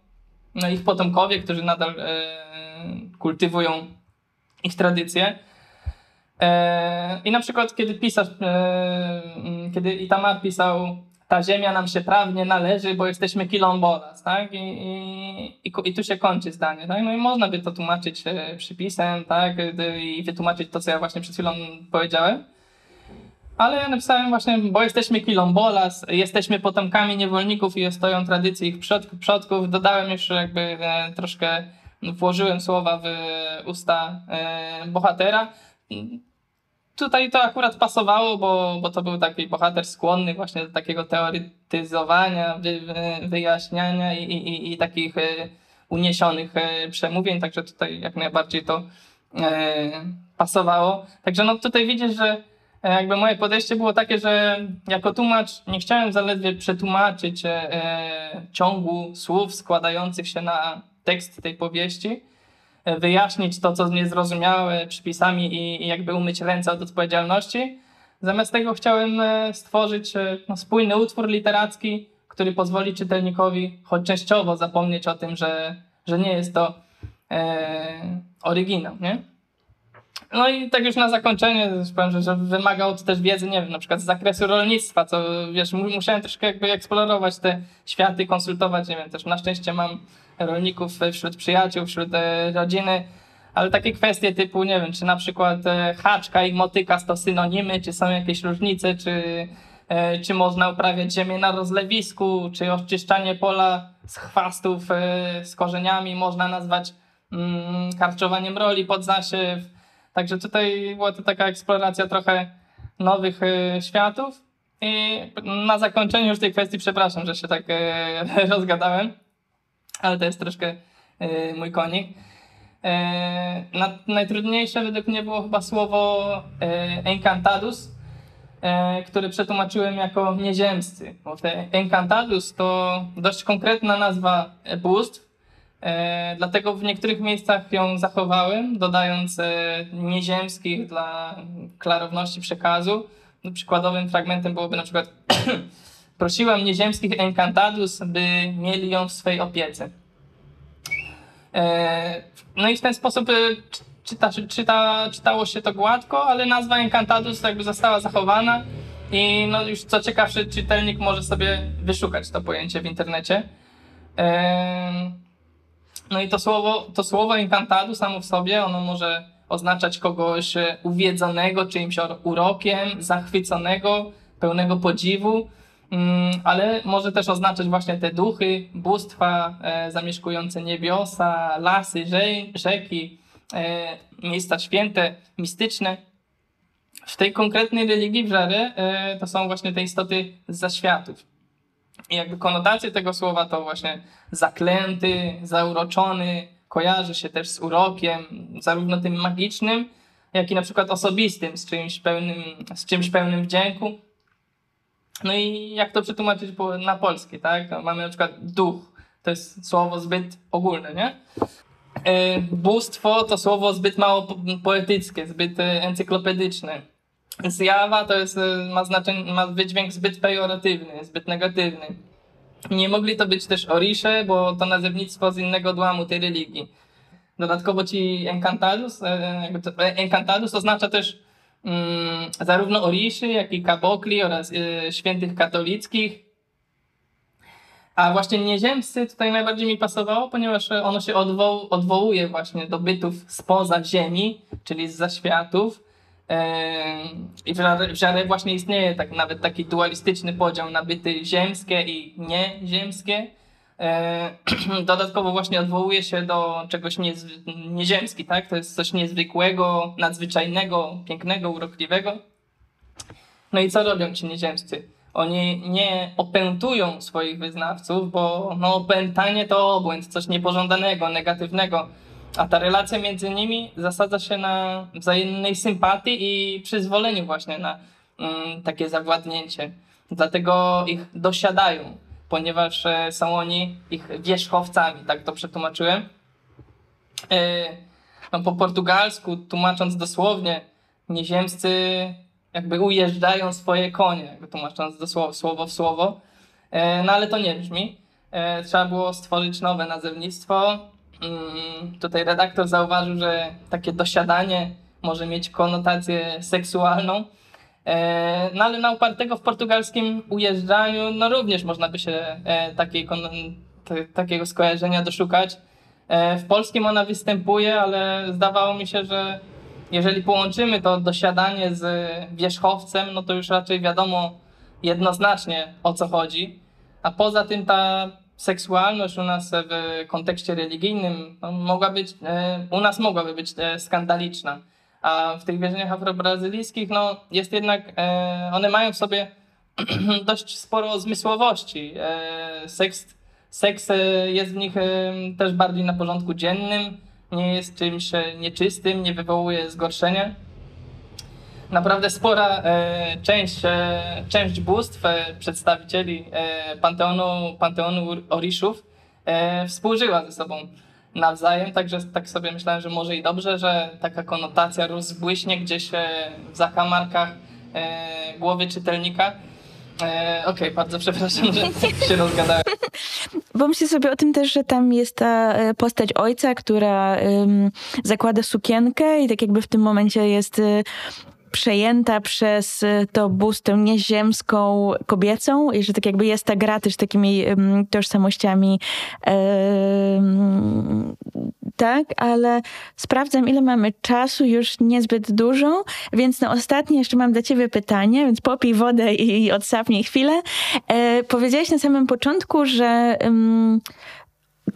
no ich potomkowie, którzy nadal kultywują ich tradycje. E, I na przykład, kiedy pisarz, e, kiedy Itamar pisał, ta ziemia nam się prawnie należy, bo jesteśmy kilombolas, tak? I, i, i, tu się kończy zdanie, tak? No i można by to tłumaczyć e, przypisem, tak? I wytłumaczyć to, co ja właśnie przed chwilą powiedziałem. Ale ja napisałem właśnie, bo jesteśmy kilombolas, jesteśmy potomkami niewolników i stoją tradycje ich przodków. Dodałem jeszcze jakby troszkę włożyłem słowa w usta e, bohatera. Tutaj to akurat pasowało, bo, bo to był taki bohater skłonny właśnie do takiego teoretyzowania, wy, wyjaśniania i, i, i takich e, uniesionych e, przemówień, także tutaj jak najbardziej to pasowało. Także no tutaj widzisz, że jakby moje podejście było takie, że jako tłumacz nie chciałem zaledwie przetłumaczyć ciągu słów składających się na tekst tej powieści, e, wyjaśnić to, co niezrozumiałe przypisami i, i jakby umyć ręce od odpowiedzialności. Zamiast tego chciałem e, stworzyć e, no, spójny utwór literacki, który pozwoli czytelnikowi choć częściowo zapomnieć o tym, że, że nie jest to e, oryginał, nie? No i tak już na zakończenie powiem, że, wymagało to też wiedzy, nie wiem, na przykład z zakresu rolnictwa, co wiesz, musiałem troszkę jakby eksplorować te światy, konsultować, nie wiem, też na szczęście mam rolników wśród przyjaciół, wśród e, rodziny, ale takie kwestie typu, nie wiem, czy na przykład e, haczka i motyka to synonimy, czy są jakieś różnice, czy, e, czy można uprawiać ziemię na rozlewisku, czy oczyszczanie pola z chwastów z korzeniami można nazwać mm, karczowaniem roli pod zasiew. Także tutaj była to taka eksploracja trochę nowych światów. I na zakończenie już tej kwestii, przepraszam, że się tak e, rozgadałem, ale to jest troszkę e, mój konik. Na, najtrudniejsze według mnie było chyba słowo encantadus, które przetłumaczyłem jako nieziemscy. Bo te encantadus to dość konkretna nazwa bóstw, dlatego w niektórych miejscach ją zachowałem, dodając e, nieziemskich dla klarowności przekazu. No, przykładowym fragmentem byłoby na przykład prosiłam nieziemskich encantadus, by mieli ją w swej opiece. E, no i w ten sposób e, czyta, czyta, czytało się to gładko, ale nazwa Encantadus jakby została zachowana i no już co ciekawsze czytelnik może sobie wyszukać to pojęcie w internecie. E, no i to słowo, to słowo Encantadus samo w sobie, ono może oznaczać kogoś uwiedzonego czyimś urokiem, zachwyconego, pełnego podziwu. Mm, ale może też oznaczać właśnie te duchy, bóstwa e, zamieszkujące niebiosa, lasy, rzeki, e, miejsca święte, mistyczne. W tej konkretnej religii w Żarę e, to są właśnie te istoty z zaświatów. I jakby konotacje tego słowa to właśnie zaklęty, zauroczony, kojarzy się też z urokiem, zarówno tym magicznym, jak i na przykład osobistym, z czymś pełnym, z czymś pełnym wdzięku. No i jak to przetłumaczyć na polski, tak? No, mamy na przykład duch, to jest słowo zbyt ogólne, nie? E, bóstwo to słowo zbyt mało poetyckie, zbyt e, encyklopedyczne. Zjawa to jest, e, ma, znaczenie, ma wydźwięk zbyt pejoratywny, zbyt negatywny. Nie mogli to być też orisze, bo to nazewnictwo z innego odłamu tej religii. Dodatkowo ci encantadus, encantadus oznacza też Mm, zarówno Oriszy, jak i Kabokli oraz y, świętych katolickich. A właśnie nieziemscy tutaj najbardziej mi pasowało, ponieważ ono się odwoł, odwołuje właśnie do bytów spoza Ziemi, czyli z zaświatów. I w żarze właśnie istnieje tak, nawet taki dualistyczny podział na byty ziemskie i nieziemskie. Dodatkowo właśnie odwołuje się do czegoś nieziemskiego, tak? To jest coś niezwykłego, nadzwyczajnego, pięknego, urokliwego. No i co robią ci nieziemscy? Oni nie opętują swoich wyznawców, bo no, opętanie to obłęd, coś niepożądanego, negatywnego. A ta relacja między nimi zasadza się na wzajemnej sympatii i przyzwoleniu właśnie na mm, takie zawładnięcie. Dlatego ich dosiadają ponieważ e, są oni ich wierzchowcami, tak to przetłumaczyłem. E, no, po portugalsku, tłumacząc dosłownie, nieziemscy jakby ujeżdżają swoje konie, jakby tłumacząc dosłownie, słowo w słowo. E, no ale to nie brzmi. Trzeba było stworzyć nowe nazewnictwo. Tutaj redaktor zauważył, że takie dosiadanie może mieć konotację seksualną. E, no ale na upartego w portugalskim ujeżdżaniu, no również można by się e, takiej, takiego skojarzenia doszukać. E, w polskim ona występuje, ale zdawało mi się, że jeżeli połączymy to dosiadanie z wierzchowcem, no to już raczej wiadomo jednoznacznie o co chodzi. A poza tym ta seksualność u nas w kontekście religijnym no, mogła być, u nas mogłaby być skandaliczna. A w tych wierzeniach afrobrazylijskich no, jest jednak, e, one mają w sobie dość sporo zmysłowości. E, seks, seks e, jest w nich e, też bardziej na porządku dziennym, nie jest czymś e, nieczystym, nie wywołuje zgorszenia. Naprawdę spora e, część, część bóstw, przedstawicieli Panteonu, Panteonu Oriszów współżyła ze sobą nawzajem, także tak sobie myślałem, że może i dobrze, że taka konotacja rozbłyśnie gdzieś e, w zakamarkach e, głowy czytelnika. E, Okej, okay, bardzo przepraszam, że się rozgadałem. Bo sobie o tym też, że tam jest ta e, postać ojca, która zakłada sukienkę i tak jakby w tym momencie jest przejęta przez y, to bóstwę nieziemską kobiecą i że tak jakby jest ta gra też takimi um, tożsamościami um, tak, ale sprawdzam ile mamy czasu, już niezbyt dużo, więc na ostatnie jeszcze mam dla ciebie pytanie, więc popij wodę i, odsapnij chwilę. E, powiedziałeś na samym początku, że um,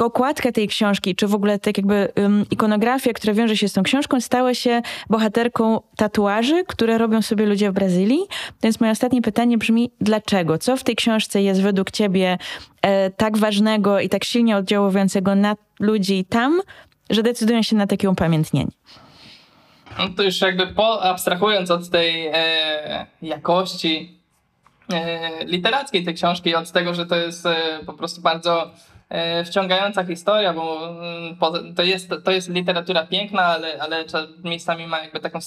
okładka tej książki, czy w ogóle tak jakby um, ikonografia, która wiąże się z tą książką, stała się bohaterką tatuaży, które robią sobie ludzie w Brazylii. Więc moje ostatnie pytanie brzmi, dlaczego? Co w tej książce jest według ciebie e, tak ważnego i tak silnie oddziałującego na ludzi tam, że decydują się na takie upamiętnienie? No to już jakby po, abstrahując od tej e, jakości e, literackiej tej książki, od tego, że to jest e, po prostu bardzo wciągająca historia, bo mm, to jest, to jest literatura piękna, ale, ale miejscami ma jakby taką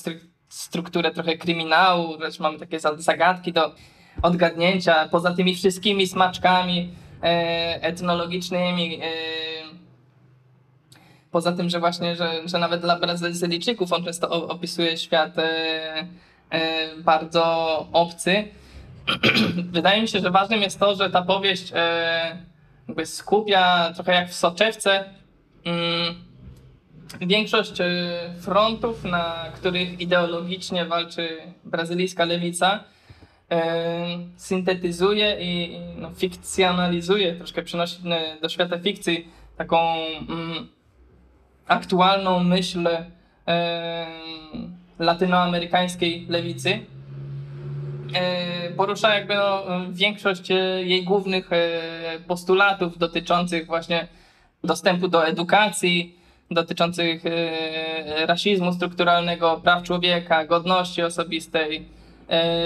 strukturę trochę kryminału, wręcz mamy takie zagadki do odgadnięcia, poza tymi wszystkimi smaczkami e, etnologicznymi, e, Poza tym, że właśnie, że, że nawet dla Brazylijczyków on często opisuje świat e, e, bardzo obcy. Wydaje mi się, że ważnym jest to, że ta powieść e, jakby skupia trochę jak w soczewce mm, większość e, frontów, na których ideologicznie walczy brazylijska lewica, e, syntetyzuje i no, fikcjonalizuje, troszkę przynosi do świata fikcji taką mm, aktualną myśl latynoamerykańskiej lewicy. E, porusza jakby no, większość e, jej głównych postulatów dotyczących właśnie dostępu do edukacji, dotyczących rasizmu strukturalnego, praw człowieka, godności osobistej,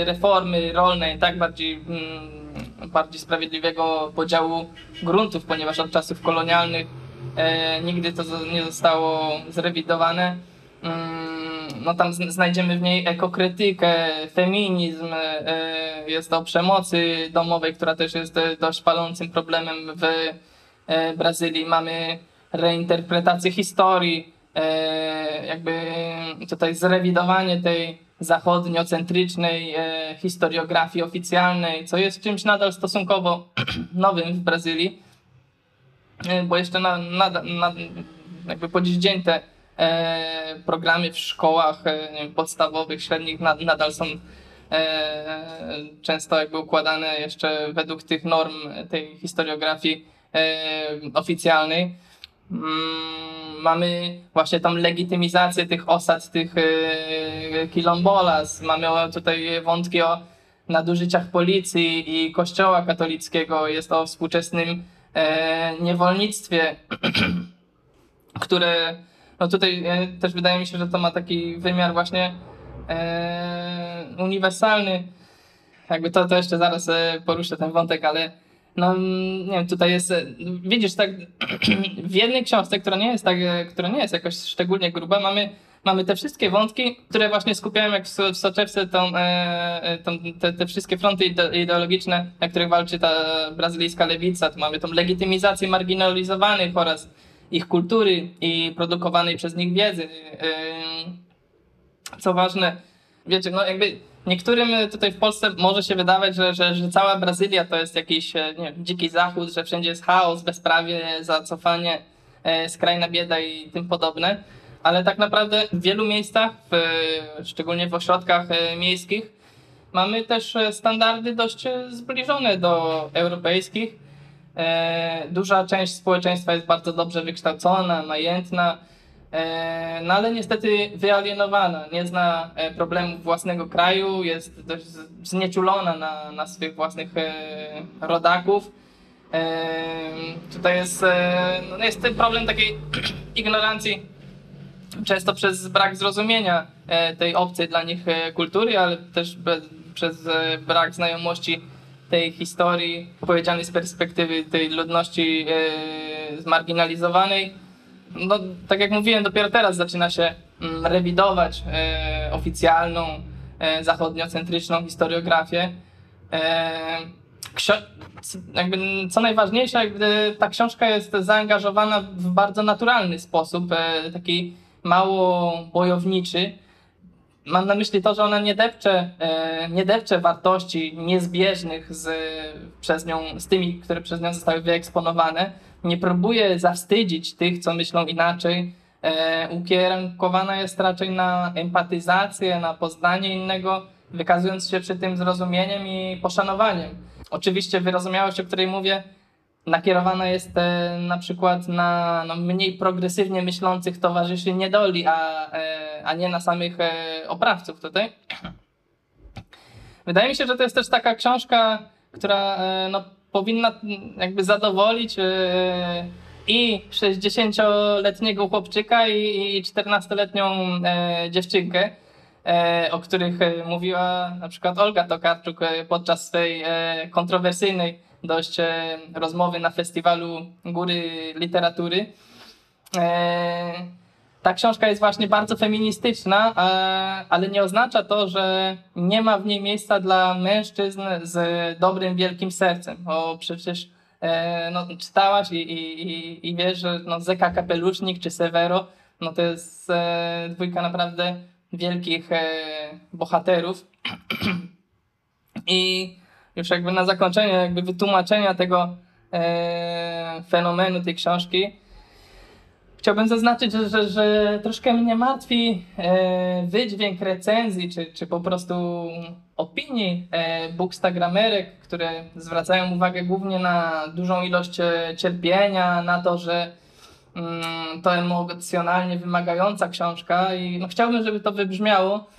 reformy rolnej, tak bardziej, mm, bardziej sprawiedliwego podziału gruntów, ponieważ od czasów kolonialnych E, nigdy to nie zostało zrewidowane. Mm, no tam znajdziemy w niej ekokrytykę, feminizm, e, jest o przemocy domowej, która też jest dość palącym problemem w e, Brazylii. Mamy reinterpretację historii, jakby tutaj zrewidowanie tej zachodniocentrycznej historiografii oficjalnej, co jest czymś nadal stosunkowo nowym w Brazylii. E, bo jeszcze na, na, na jakby po dziś dzień te e, programy w szkołach e, podstawowych, średnich nad, nadal są e, często jakby układane jeszcze według tych norm tej historiografii e, oficjalnej. Mm, mamy właśnie tą legitymizację tych osad, tych e, kilombolas, mamy tutaj wątki o nadużyciach policji i kościoła katolickiego, jest o współczesnym e, niewolnictwie, które no tutaj e, też wydaje mi się, że to ma taki wymiar właśnie e, uniwersalny. Jakby to, to jeszcze zaraz e, poruszę ten wątek, ale no nie wiem, tutaj jest, widzisz, tak w jednej książce, która nie jest tak, która nie jest jakoś szczególnie gruba, mamy mamy te wszystkie wątki, które właśnie skupiają jak w, soczewce tą, tą, te, te, wszystkie fronty ideologiczne, na których walczy ta brazylijska lewica. Tu mamy tą legitymizację marginalizowanych oraz ich kultury i produkowanej przez nich wiedzy. E, co ważne, wiecie, no jakby niektórym tutaj w Polsce może się wydawać, że, że, że cała Brazylia to jest jakiś nie wiem, dziki zachód, że wszędzie jest chaos, bezprawie, zacofanie, skrajna bieda i tym podobne ale tak naprawdę w wielu miejscach, w, szczególnie w ośrodkach e, miejskich, mamy też e, standardy dość e, zbliżone do europejskich. Duża część społeczeństwa jest bardzo dobrze wykształcona, majętna, no ale niestety wyalienowana, nie zna problemów własnego kraju, jest dość znieczulona na, na swych własnych rodaków. Tutaj jest, no jest problem takiej ignorancji często przez brak zrozumienia e, tej obcej dla nich e, kultury, ale też bez, przez e, brak znajomości tej historii opowiedzianej z perspektywy tej ludności zmarginalizowanej. No, tak jak mówiłem, dopiero teraz zaczyna się mm, rewidować oficjalną, zachodniocentryczną historiografię. jakby, co najważniejsze, jakby ta książka jest zaangażowana w bardzo naturalny sposób, taki mało bojowniczy. Mam na myśli to, że ona nie depcze, e, nie depcze wartości niezbieżnych z, przez nią, z tymi, które przez nią zostały wyeksponowane. Nie próbuje zawstydzić tych, co myślą inaczej. E, ukierunkowana jest raczej na empatyzację, na poznanie innego, wykazując się przy tym zrozumieniem i poszanowaniem. Oczywiście wyrozumiałość, o której mówię, nakierowana jest e, na przykład na no, mniej progresywnie myślących towarzyszy niedoli, a, e, a nie na samych e, oprawców tutaj. Wydaje mi się, że to jest też taka książka, która no, powinna jakby zadowolić i 60-letniego chłopczyka i 14-letnią e, dziewczynkę, o których mówiła na przykład Olga Tokarczuk podczas swej kontrowersyjnej dość rozmowy na festiwalu Góry Literatury. Ta książka jest właśnie bardzo feministyczna, ale nie oznacza to, że nie ma w niej miejsca dla mężczyzn z dobrym, wielkim sercem. Bo przecież e, no, czytałaś i, i, i wiesz, że no, Zeka Kapelusznik czy Severo no, to jest e, dwójka naprawdę wielkich e, bohaterów. I już jakby na zakończenie, jakby wytłumaczenia tego fenomenu tej książki, Chciałbym zaznaczyć, że, że, że troszkę mnie martwi e, wydźwięk recenzji, czy, czy po prostu opinii e, bookstagramerek, które zwracają uwagę głównie na dużą ilość e, cierpienia, na to, że mm, to emocjonalnie wymagająca książka i no, chciałbym, żeby to wybrzmiało,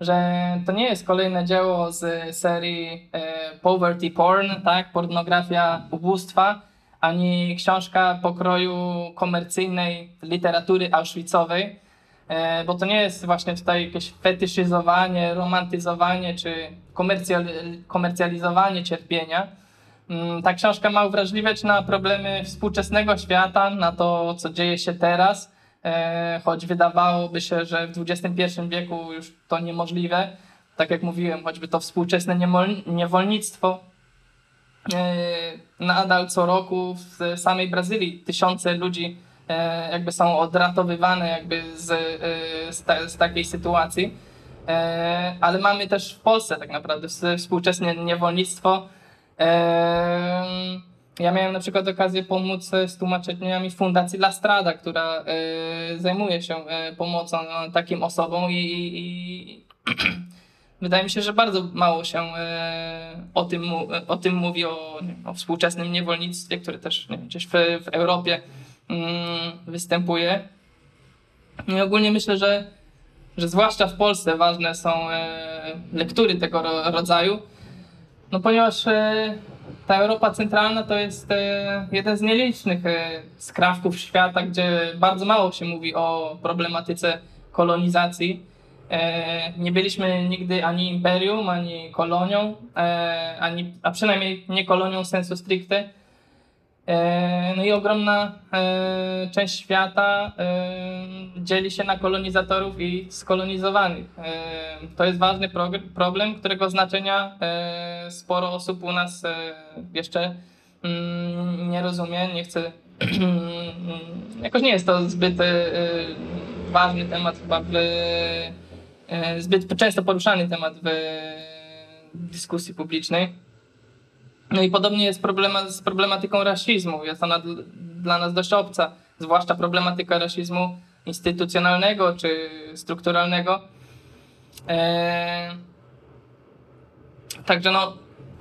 że to nie jest kolejne dzieło z serii e, Poverty Porn, tak, pornografia ubóstwa, ani książka pokroju komercyjnej literatury auschwitzowej, e, bo to nie jest właśnie tutaj jakieś fetyszyzowanie, romantyzowanie czy komercjalizowanie cierpienia. Mm, ta książka ma uwrażliwiać na problemy współczesnego świata, na to, co dzieje się teraz, choć wydawałoby się, że w XXI wieku już to niemożliwe. Tak jak mówiłem, choćby to współczesne niewolnictwo, E, nadal co roku w samej Brazylii tysiące ludzi e, jakby są odratowywane jakby z, e, z, z takiej sytuacji. Ale mamy też w Polsce tak naprawdę współczesne niewolnictwo. Ja miałem na przykład okazję pomóc z tłumaczeniami Fundacji La Strada, która zajmuje się pomocą takim osobom i, i wydaje mi się, że bardzo mało się e, o tym, o tym mówi, o, o współczesnym niewolnictwie, które też nie, gdzieś w, w Europie mm, występuje. I ogólnie myślę, że, że zwłaszcza w Polsce ważne są e, lektury tego rodzaju, no ponieważ e, ta Europa Centralna to jest jeden z nielicznych skrawków świata, gdzie bardzo mało się mówi o problematyce kolonizacji E, nie byliśmy nigdy ani imperium, ani kolonią, e, ani, a przynajmniej nie kolonią sensu stricte. E, no i ogromna część świata dzieli się na kolonizatorów i skolonizowanych. To jest ważny problem, którego znaczenia sporo osób u nas jeszcze mm, nie rozumie, nie chce. Jakoś nie jest to zbyt ważny temat chyba w E, zbyt często poruszany temat w dyskusji publicznej. No i podobnie jest problema, z problematyką rasizmu. Jest ona dla nas dość obca, zwłaszcza problematyka rasizmu instytucjonalnego czy strukturalnego. E, także no,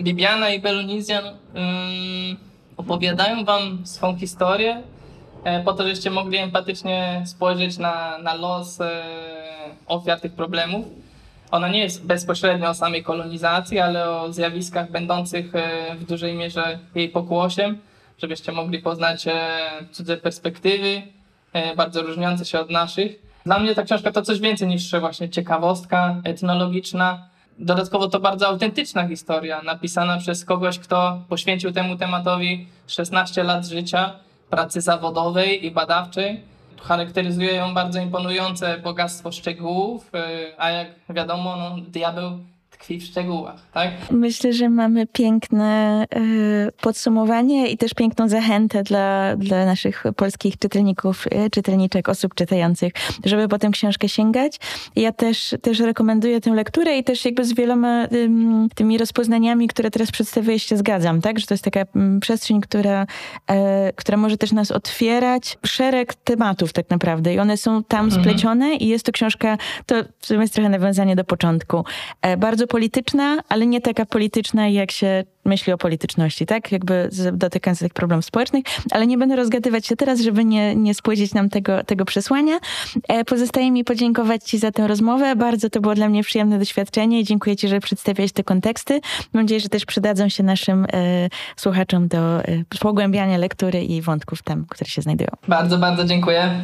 Bibiana i Belunizjan um, opowiadają wam swą historię e, po to, żeście mogli empatycznie spojrzeć na, na los e, ofiar tych problemów. Ona nie jest bezpośrednio o samej kolonizacji, ale o zjawiskach będących e, w dużej mierze jej pokłosiem, żebyście mogli poznać e, cudze perspektywy, e, bardzo różniące się od naszych. Dla mnie ta książka to coś więcej niż właśnie ciekawostka etnologiczna. Dodatkowo to bardzo autentyczna historia, napisana przez kogoś, kto poświęcił temu tematowi 16 lat życia, pracy zawodowej i badawczej charakteryzuje ją bardzo imponujące bogactwo szczegółów, y, a jak wiadomo, no, diabeł tkwi w szczegółach, tak? Myślę, że mamy piękne y, podsumowanie i też piękną zachętę dla, dla naszych polskich czytelników, y, czytelniczek, osób czytających, żeby po tę książkę sięgać. Ja też, też rekomenduję tę lekturę i też jakby z wieloma tymi rozpoznaniami, które teraz przedstawiłeś, się zgadzam, tak? Że to jest taka mm, przestrzeń, która, e, która może też nas otwierać. Szereg tematów tak naprawdę i one są tam mhm. splecione i jest to książka, to w sumie jest trochę nawiązanie do początku, e, bardzo polityczna, ale nie taka polityczna, jak się myśli o polityczności, tak? Jakby dotykając tych problemów społecznych, ale nie będę rozgadywać się teraz, żeby nie, nie spłycić nam tego, tego przesłania. E, pozostaje mi podziękować Ci za tę rozmowę. Bardzo to było dla mnie przyjemne doświadczenie i dziękuję Ci, że przedstawiałeś te konteksty. Mam nadzieję, że też przydadzą się naszym e, słuchaczom do e, pogłębiania lektury i wątków tam, które się znajdują. Bardzo, bardzo dziękuję.